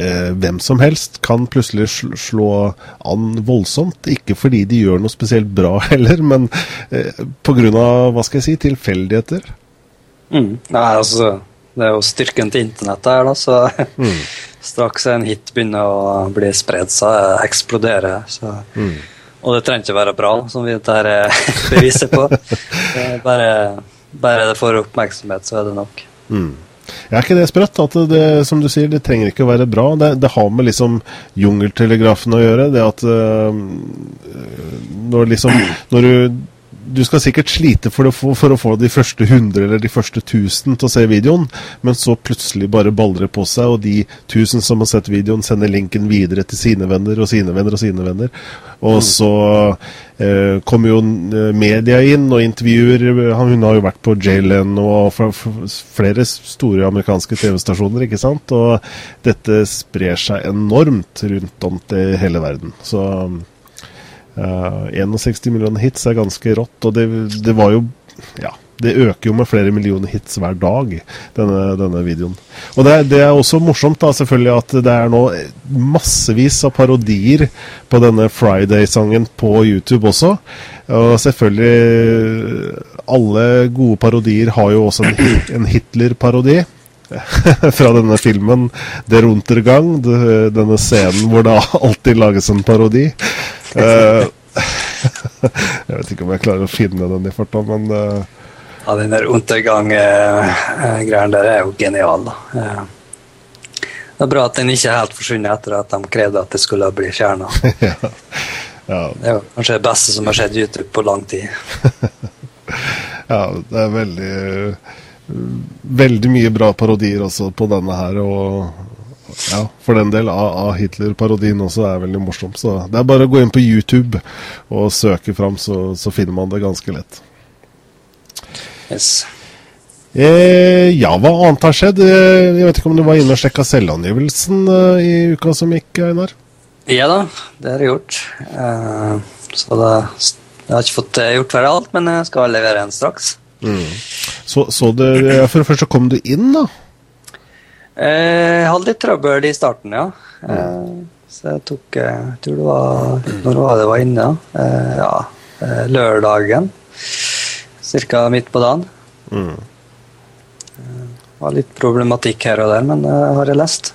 uh, hvem som helst kan plutselig slå an voldsomt. Ikke fordi de gjør noe spesielt bra heller, men eh, pga. hva skal jeg si, tilfeldigheter. Mm. Nei, altså, det er jo styrken til internettet her, da, så mm. straks en hit begynner å bli spredd, så eksploderer. Så. Mm. Og det trenger ikke være bra, som vi dette er beviset på. bare, bare det får oppmerksomhet, så er det nok. Mm. Er ikke det sprøtt? At det, som du sier, det trenger ikke å være bra. Det, det har med liksom jungeltelegrafen å gjøre. Det at uh, når liksom Når du du skal sikkert slite for få, for å, få, de første 100 eller de første 1000 til å se videoen, men så plutselig bare baller det på seg, og de 1000 som har sett videoen, sender linken videre til sine venner og sine venner og sine venner. Og mm. så eh, kommer jo eh, media inn og intervjuer Hun har jo vært på Jalen og flere store amerikanske TV-stasjoner, ikke sant? Og dette sprer seg enormt rundt om til hele verden. Så Uh, eh, 61 millioner hits er ganske rått, og det, det, var jo Ja, det øker jo med flere millioner hits hver dag, denne, denne videoen. Og det, det, er også morsomt da, selvfølgelig at det er nå massevis av parodier på denne Friday-sangen på YouTube også. Og selvfølgelig alle gode parodier har jo også en, en Hitler-parodi. Fra denne filmen 'Der Untergang', denne scenen hvor det alltid lages en parodi. Eh, jeg vet ikke om jeg klarer å finne den i farta, men eh, Ja, den der Untergang-greien der er jo genial, da. Eh, Det er bra at den ikke er helt forsvunnet etter at de krevde at det skulle bli fjerna. ja. ja. Det er jo kanskje det beste som har skjedd YouTube på lang tid. Ja, det er veldig Veldig mye bra parodier også på denne her. Og ja, for den del av, av Hitler-parodien også er veldig morsom. Så det er bare å gå inn på YouTube og søke fram, så, så finner man det ganske lett. Yes. Eh, ja, hva annet har skjedd? Eh, Jeg vet ikke om du var inne og sjekka selvangivelsen eh, i uka som gikk, Einar? Ja da, det har jeg gjort. Eh, så det, jeg har ikke fått eh, gjort ferdig alt, men jeg skal levere en straks. Så, så det, For det første kom du inn, da. Eh, Jeg hadde litt trøbbel i starten, ja. Mm. Så jeg tok eh, Jeg tror det var Når var det var inne? Eh, Ja, eh, lørdagen. Cirka midt på dagen. Mm. Det var litt problematikk her og der, men har jeg lest.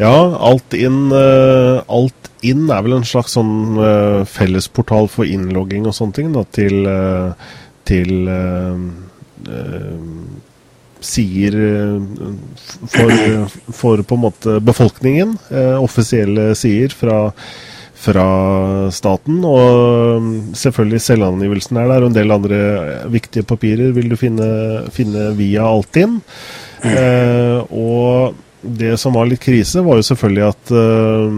Ja, alt inn, eh, alt inn er vel en slags sånn eh, fellesportal for innlogging og sånne ting da, til, eh, til eh, eh, sider eh, for, for på en måte befolkningen. eh, offisielle sier fra, fra staten. Og selvfølgelig selvangivelsen er der, og en del andre viktige papirer vil du finne, finne via Altinn. Eh, og det som var litt krise, var jo selvfølgelig at eh,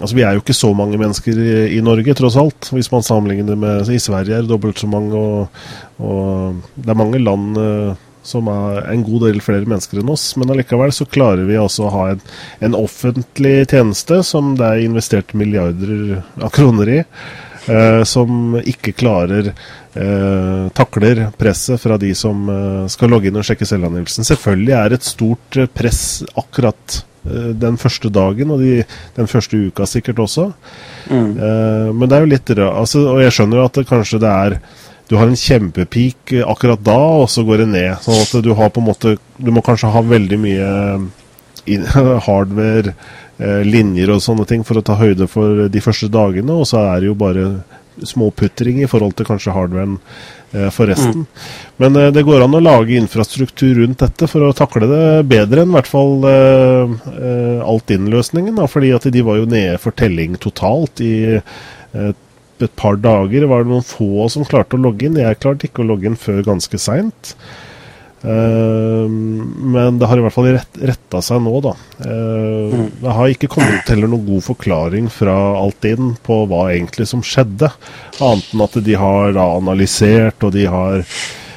Altså, vi er jo ikke så mange mennesker i, i Norge, tross alt. Hvis man sammenligner det med I Sverige er det dobbelt så mange, og, og det er mange land eh, som er en god del flere mennesker enn oss. Men allikevel så klarer vi altså å ha en, en offentlig tjeneste som det er investert milliarder av kroner i. eh, som ikke klarer eh, takler presset fra de som eh, skal logge inn og sjekke selvangivelsen. Selvfølgelig er et stort eh, press akkurat eh, den første dagen, og de, den første uka sikkert også. Eh, men det er jo litt rart, altså, og jeg skjønner jo at det kanskje det er du har en kjempepeak eh, akkurat da, og så går det ned. Sånn at du har på en måte Du må kanskje ha veldig mye in- hardware, eh, linjer og sånne ting for å ta høyde for de første dagene, og så er det jo bare småputring i forhold til kanskje hardwaren eh, for resten. Men eh, det går an å lage infrastruktur rundt dette for å takle det bedre enn i hvert fall eh, eh, Alt-In-løsningen. da, fordi at de var jo nede for telling totalt i eh, et par dager var det noen få som klarte å logge inn. Jeg klarte ikke å logge inn før ganske seint. men det har i hvert fall rett, retta seg nå, da. Eh, Det har ikke kommet til noen god forklaring fra Altinn på hva egentlig som skjedde. Annet enn at de har da analysert, og de har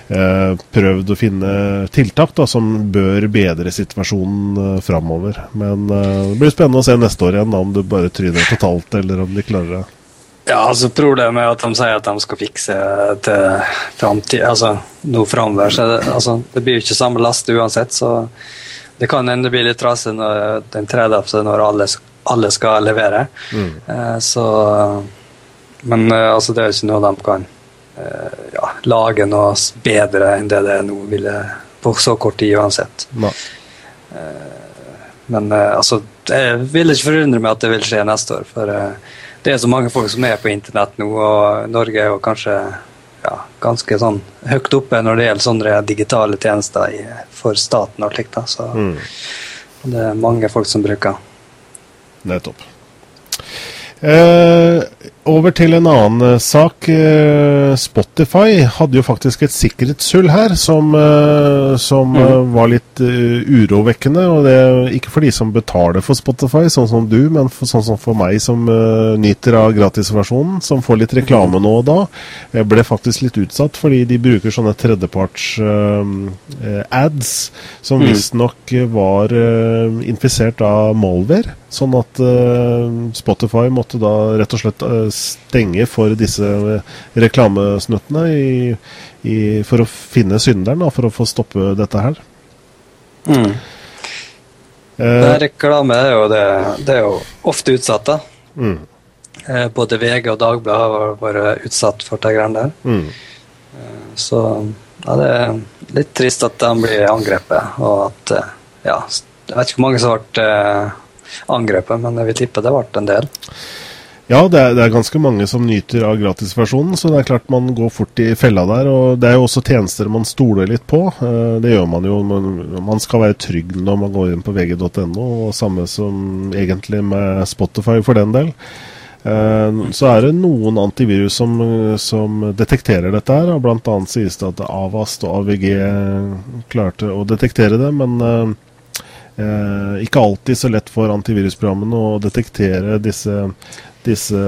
eh, prøvd å finne tiltak da, som bør bedre situasjonen uh, framover. Men eh, det blir spennende å se neste år igjen da, om du bare tryner totalt, eller om de klarer det. Ja, altså Problemet er at de sier at de skal fikse til framtid, altså noe framover. Så det, altså, det blir jo ikke samme last uansett, så det kan hende det blir litt trasig den 30. når alle, alle skal levere. Eh, så Men eh, altså, det er jo ikke noe de kan eh, ja, lage noe bedre enn det det er nå, ville på så kort tid uansett. Nei. Men eh, altså, jeg vil ikke forundre meg at det vil skje neste år. For eh, det er så mange folk som er på internett nå, og Norge er jo kanskje ja, ganske sånn høyt oppe når det gjelder sånne digitale tjenester i, for staten og slikt. Så Mm. det er mange folk som bruker. Nettopp. Eh, over til en annen eh, sak. Eh, Spotify hadde jo faktisk et sikkerhetshull her som, eh, som mm. var litt urovekkende. Og det ikke for de som betaler for Spotify, sånn som du, men for, sånn som for meg som uh, nyter av gratisversjonen, som får litt reklame nå og da. Jeg ble faktisk litt utsatt fordi de bruker sånne tredjeparts eh, ads som Mm. visstnok var uh, infisert av malware. Sånn at Spotify måtte da rett og slett stenge for disse eh, reklamesnuttene i, i, for å finne synderen, da, for å få stoppe dette her. Mm. Eh, reklame er jo, det, det er jo ofte utsatt. da. mm, Eh, Både VG og Dagbladet har vært utsatt for de greiene der. mm, Så ja, det er litt trist at de blir angrepet, og at eh, Ja, jeg vet ikke hvor mange som ble eh, angrepet, men jeg vil tippe det ble en del. Ja, det er, det er, ganske mange som nyter av gratisversjonen, så det er klart man går fort i fella der. og Det er jo også tjenester man stoler litt på. Eh, det gjør man jo. Man skal være trygg når man går inn på vg.no, og samme som egentlig med Spotify for den del. Eh, så er det noen antivirus som, som detekterer dette her. og annet sies det at Avast og AVG klarte å detektere det, men eh, ikke alltid så lett for antivirusprogrammene å detektere disse disse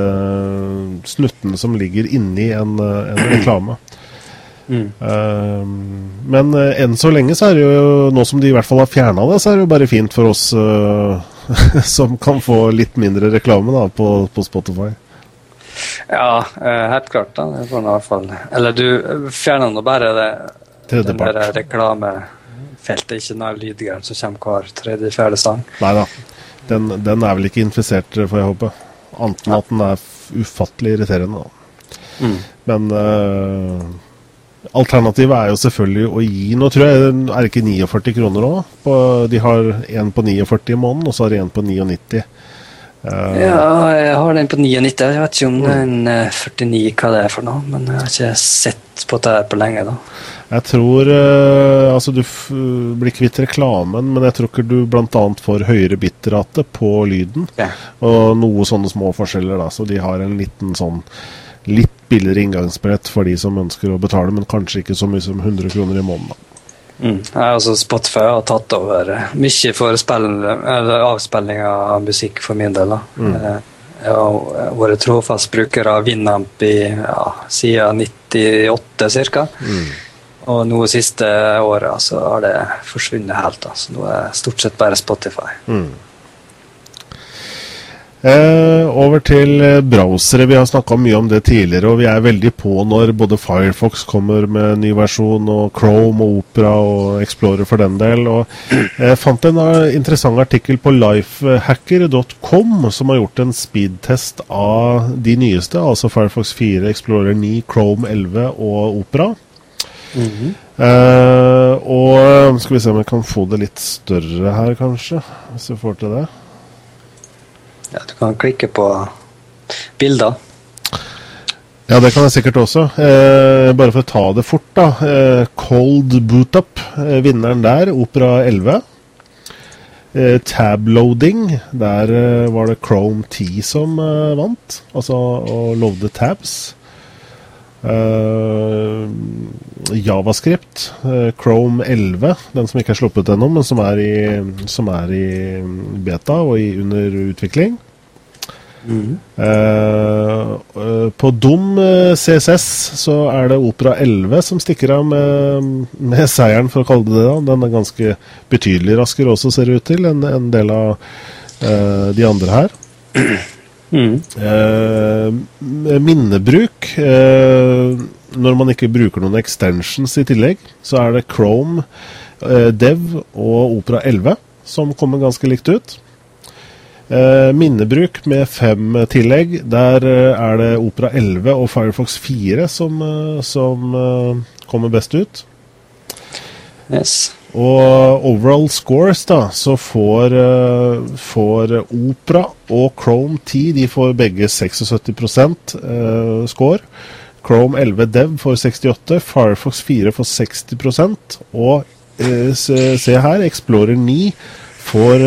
snuttene som ligger inni en, en reklame. Mm. Uh, men uh, enn så lenge så er det jo, nå som de i hvert fall har fjerna det, så er det jo bare fint for oss uh, som kan få litt mindre reklame da, på, på Spotify. Ja, helt klart. da. Det får i hvert fall Eller du fjerner nå bare det den der reklamefeltet, ikke den lydgreiene som kommer hver tredje-fjerde sang. Nei da. Den, den, er vel ikke infisert, får jeg håpe. Annet enn at den er ufattelig irriterende. Mm. Men uh, alternativet er jo selvfølgelig å gi Nå tror jeg er det ikke 49 kroner òg. De har en på 49 i måneden, og så har de en på 99. Uh, eh, ja, jeg har den på 99. Jeg vet ikke om den uh, 49 hva det er for noe, men jeg har ikke sett på det på lenge. da jeg tror uh, Altså, du blir kvitt reklamen, men jeg tror ikke du bl.a. får høyere bitrate på lyden. Ja. Og noe sånne små forskjeller, da. Så de har en liten sånn litt billigere inngangsbrett for de som ønsker å betale, men kanskje ikke så mye som 100 kroner i måneden. Mm. Altså Spotify har tatt over mye for avspilling av musikk for min del. da. Mm. Eh, jeg har vært trofast bruker av Winamp i ja, siden 98 ca. Mm. Og nå siste året så har det forsvunnet helt. Så nå er det stort sett bare Spotify. Mm. Eh, over til browsere. Vi har snakka mye om det tidligere, og vi er veldig på når både Firefox kommer med ny versjon, og Chrome og Opera og Explorer for den del. Og jeg fant en eh, interessant artikkel på lifehacker.com som har gjort en speedtest av de nyeste, altså Firefox 4, Explorer 9, Chrome 11 og Opera. Mm -hmm. uh, og skal vi se om jeg kan få det litt større her, kanskje. Hvis vi får til det. Ja, du kan klikke på bilder. Ja, det kan jeg sikkert også. Eh, bare for å ta det fort, da. Eh, Cold Boot Up, eh, vinneren der, Opera 11. Eh, tabloading, der eh, var det Chrome 10 som vant. Altså og lovde tabs. Uh, Javascript, uh, Chrome 11, den som ikke er sluppet ennå, men som er, i, som er, i, beta og i, under utvikling. Mm. Uh, på Dom CSS så er det Opera 11 som stikker av med, med, seieren, for å kalle det det. Den er ganske betydelig raskere også, ser det ut til, enn en del av de andre her. Mm. Eh, minnebruk eh, Når man ikke bruker noen extensions i tillegg, så er det Chrome, eh, Dev og Opera 11 som kommer ganske likt ut. Eh, minnebruk med fem tillegg. Der eh, er det Opera 11 og Firefox 4 som, eh, som kommer best ut. Yes. Og overall scores, da, så får, uh, får Opera og Chrome 10 de får begge 76 uh, eh, score. Chrome 11 Dev får 68, Firefox 4 får 60 og uh, se, her, Explorer 9 får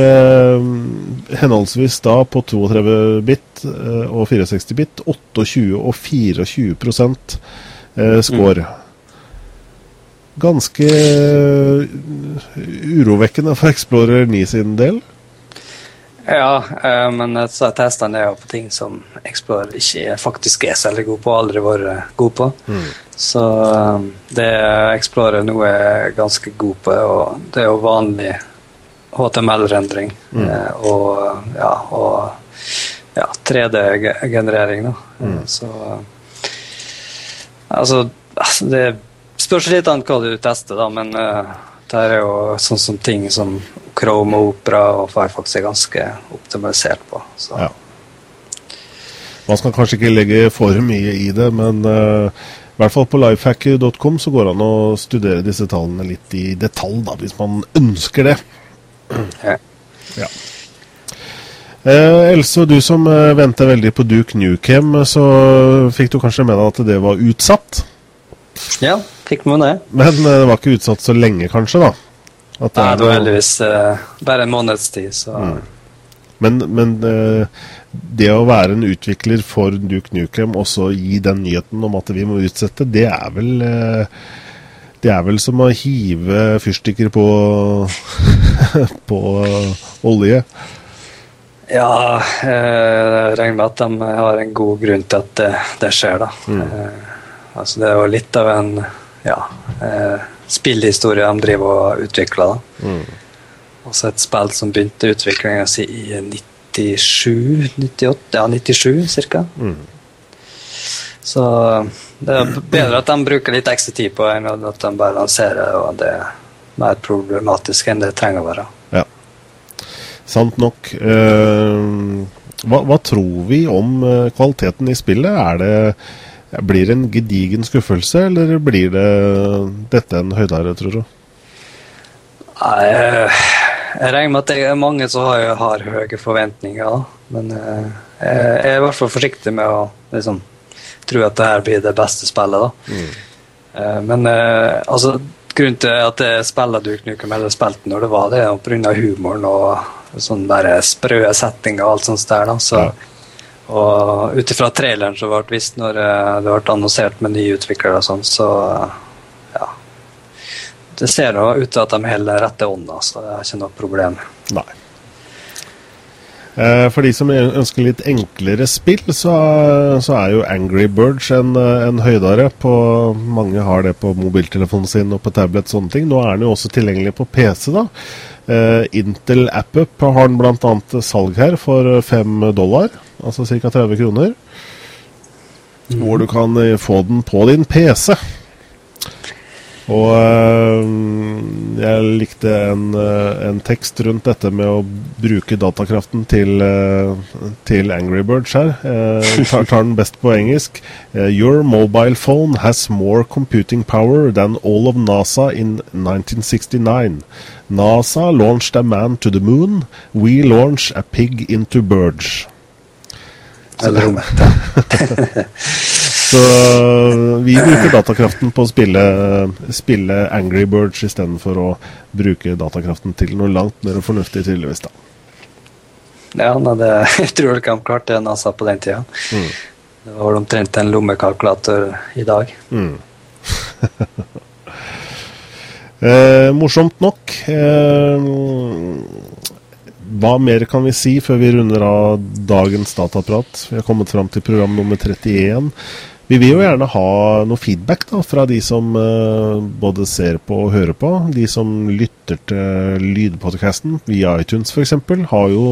henholdsvis da på 32 bit og 64 bit 28 og 24 score. Mm ganske uh, urovekkende for Explorer 9 sin del. Ja, uh, men så testene er jo på ting som Explorer ikke faktisk er særlig god på, aldri vært god på. Mm. Så det Explorer nå er ganske god på, og det er jo vanlig HTML-rendring mm. og ja, og ja, 3D-generering, da. Mm. Så altså, det det spørs litt an hva du tester, da, men uh, det er jo sånn som ting som Chrome og Opera og Firefox er ganske optimalisert på. Så. Ja. Man skal kanskje ikke legge for mye i det, men uh, I hvert fall på lifehacker.com så går det an å studere disse tallene litt i detalj, da, hvis man ønsker det. Ja. Ja. Eh, Else, du som eh, venter veldig på Duke Nukem, så fikk du kanskje med deg at det var utsatt? Ja, fikk med det. Men eh, det var ikke utsatt så lenge, kanskje, da? Nei, det var noe- heldigvis uh, bare en måneds tid, så Men, men uh, det å være en utvikler for Duke Nukem og så gi den nyheten om at vi må utsette, det er vel uh, Det er vel som å hive fyrstikker på, på olje. Ja, jeg regner med at de har en god grunn til at det, det skjer, da. Eh, altså det er jo litt av en ja, eh, spillhistorie de driver og utvikler. da. Også et spill som begynte utviklinga si i 97, 98, ja 97 ca. Så det er bedre at de bruker litt ekstra tid på enn at de bare lanserer og det er mer problematisk enn det trenger å være. Ja. Sant nok. Uh, hva, hva tror vi om eh, kvaliteten i spillet? Er det blir det en gedigen skuffelse, eller blir det dette en høydare, tror du? Nei, jeg regner med at det er mange som har, har høye forventninger, men eh, jeg er i hvert fall forsiktig med å liksom, tro at det her blir det beste spillet. da. Eh, Men eh, altså, grunnen til at jeg spiller Duke Nukem, eller spilte når det var det, er pga. humoren og sånn der sprø settinger og alt sånt der. da, så Ja. Og ut ifra traileren som ble vist når eh, det ble annonsert med nye utviklere og sånn, så ja. Det ser jo ut til at de holder rette ånda, så det er ikke noe problem. Nei. Eh, For de som ønsker litt enklere spill, så, så er jo Angry Birds en, en høydare. På, mange har det på mobiltelefonen sin og på tablet. sånne ting. Nå er den jo også tilgjengelig på PC. da. Eh, Intel AppUp har den bl.a. salg her for 5 dollar, altså ca. 30 kroner. Hvor du kan eh, få den på din PC. Og øh, jeg likte en, øh, en tekst rundt dette med å bruke datakraften til, øh, til Angry Birds her. Jeg tar, tar den best på engelsk. Eh, Your mobile phone has more computing power than all of NASA in 1969. NASA launched a man to the moon. We launch a pig into birds. Så om Så øh, vi bruker datakraften på å spille, spille Angry Birds istedenfor å bruke datakraften til noe langt mer fornuftig, tydeligvis. da. Ja, jeg tror ikke klart det NASA på den tida. Det var omtrent en lommekalkulator i dag. Eh, morsomt nok. Eh, hva mer kan vi si før vi runder av dagens dataprat? Vi har kommet fram til program nummer 31. Vi vil jo gjerne ha noe feedback da, fra de som uh, både ser på og hører på. De som lytter til lydpodkasten via iTunes f.eks., har jo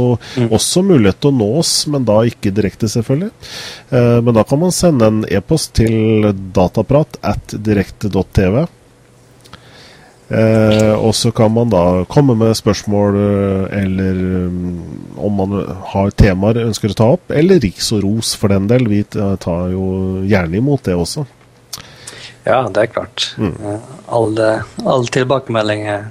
også mulighet til å nå oss, men da ikke direkte, selvfølgelig. Uh, men da kan man sende en e-post til dataprat at direkte.tv. Eh, og så kan man da komme med spørsmål, eh, eller um, om man har temaer ønsker å ta opp, eller riks og ros for den del. Vi tar jo gjerne imot det også. Ja, det er klart. Mm. Alle, alle tilbakemelding er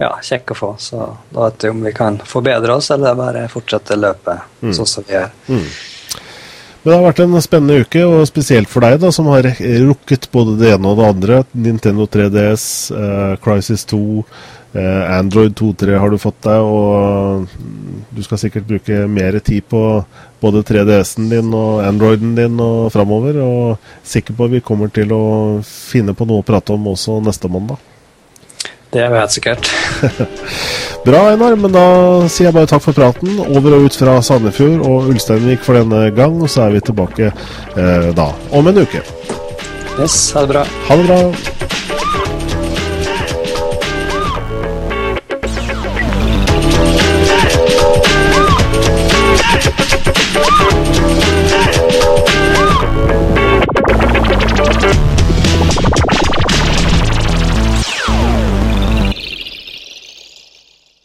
ja, kjekk å få. Så da vet vi om vi kan forbedre oss, eller bare fortsette løpet sånn som vi er. Men det har vært en spennende uke, og spesielt for deg, da, som har rukket både det ene og det andre. Nintendo 3DS, eh, Crisis 2, eh, Android 2.3 har du fått deg, og du skal sikkert bruke mer tid på både 3DS-en din og Androiden din og framover. Og sikker på at vi kommer til å finne på noe å prate om også neste mandag. Det er jo helt sikkert. Bra, Einar, men da sier jeg bare takk for praten. Over og ut fra Sandefjord og Ulsteinvik for denne gang, og så er vi tilbake eh, da om en uke. Yes, ha det bra. Ha det bra.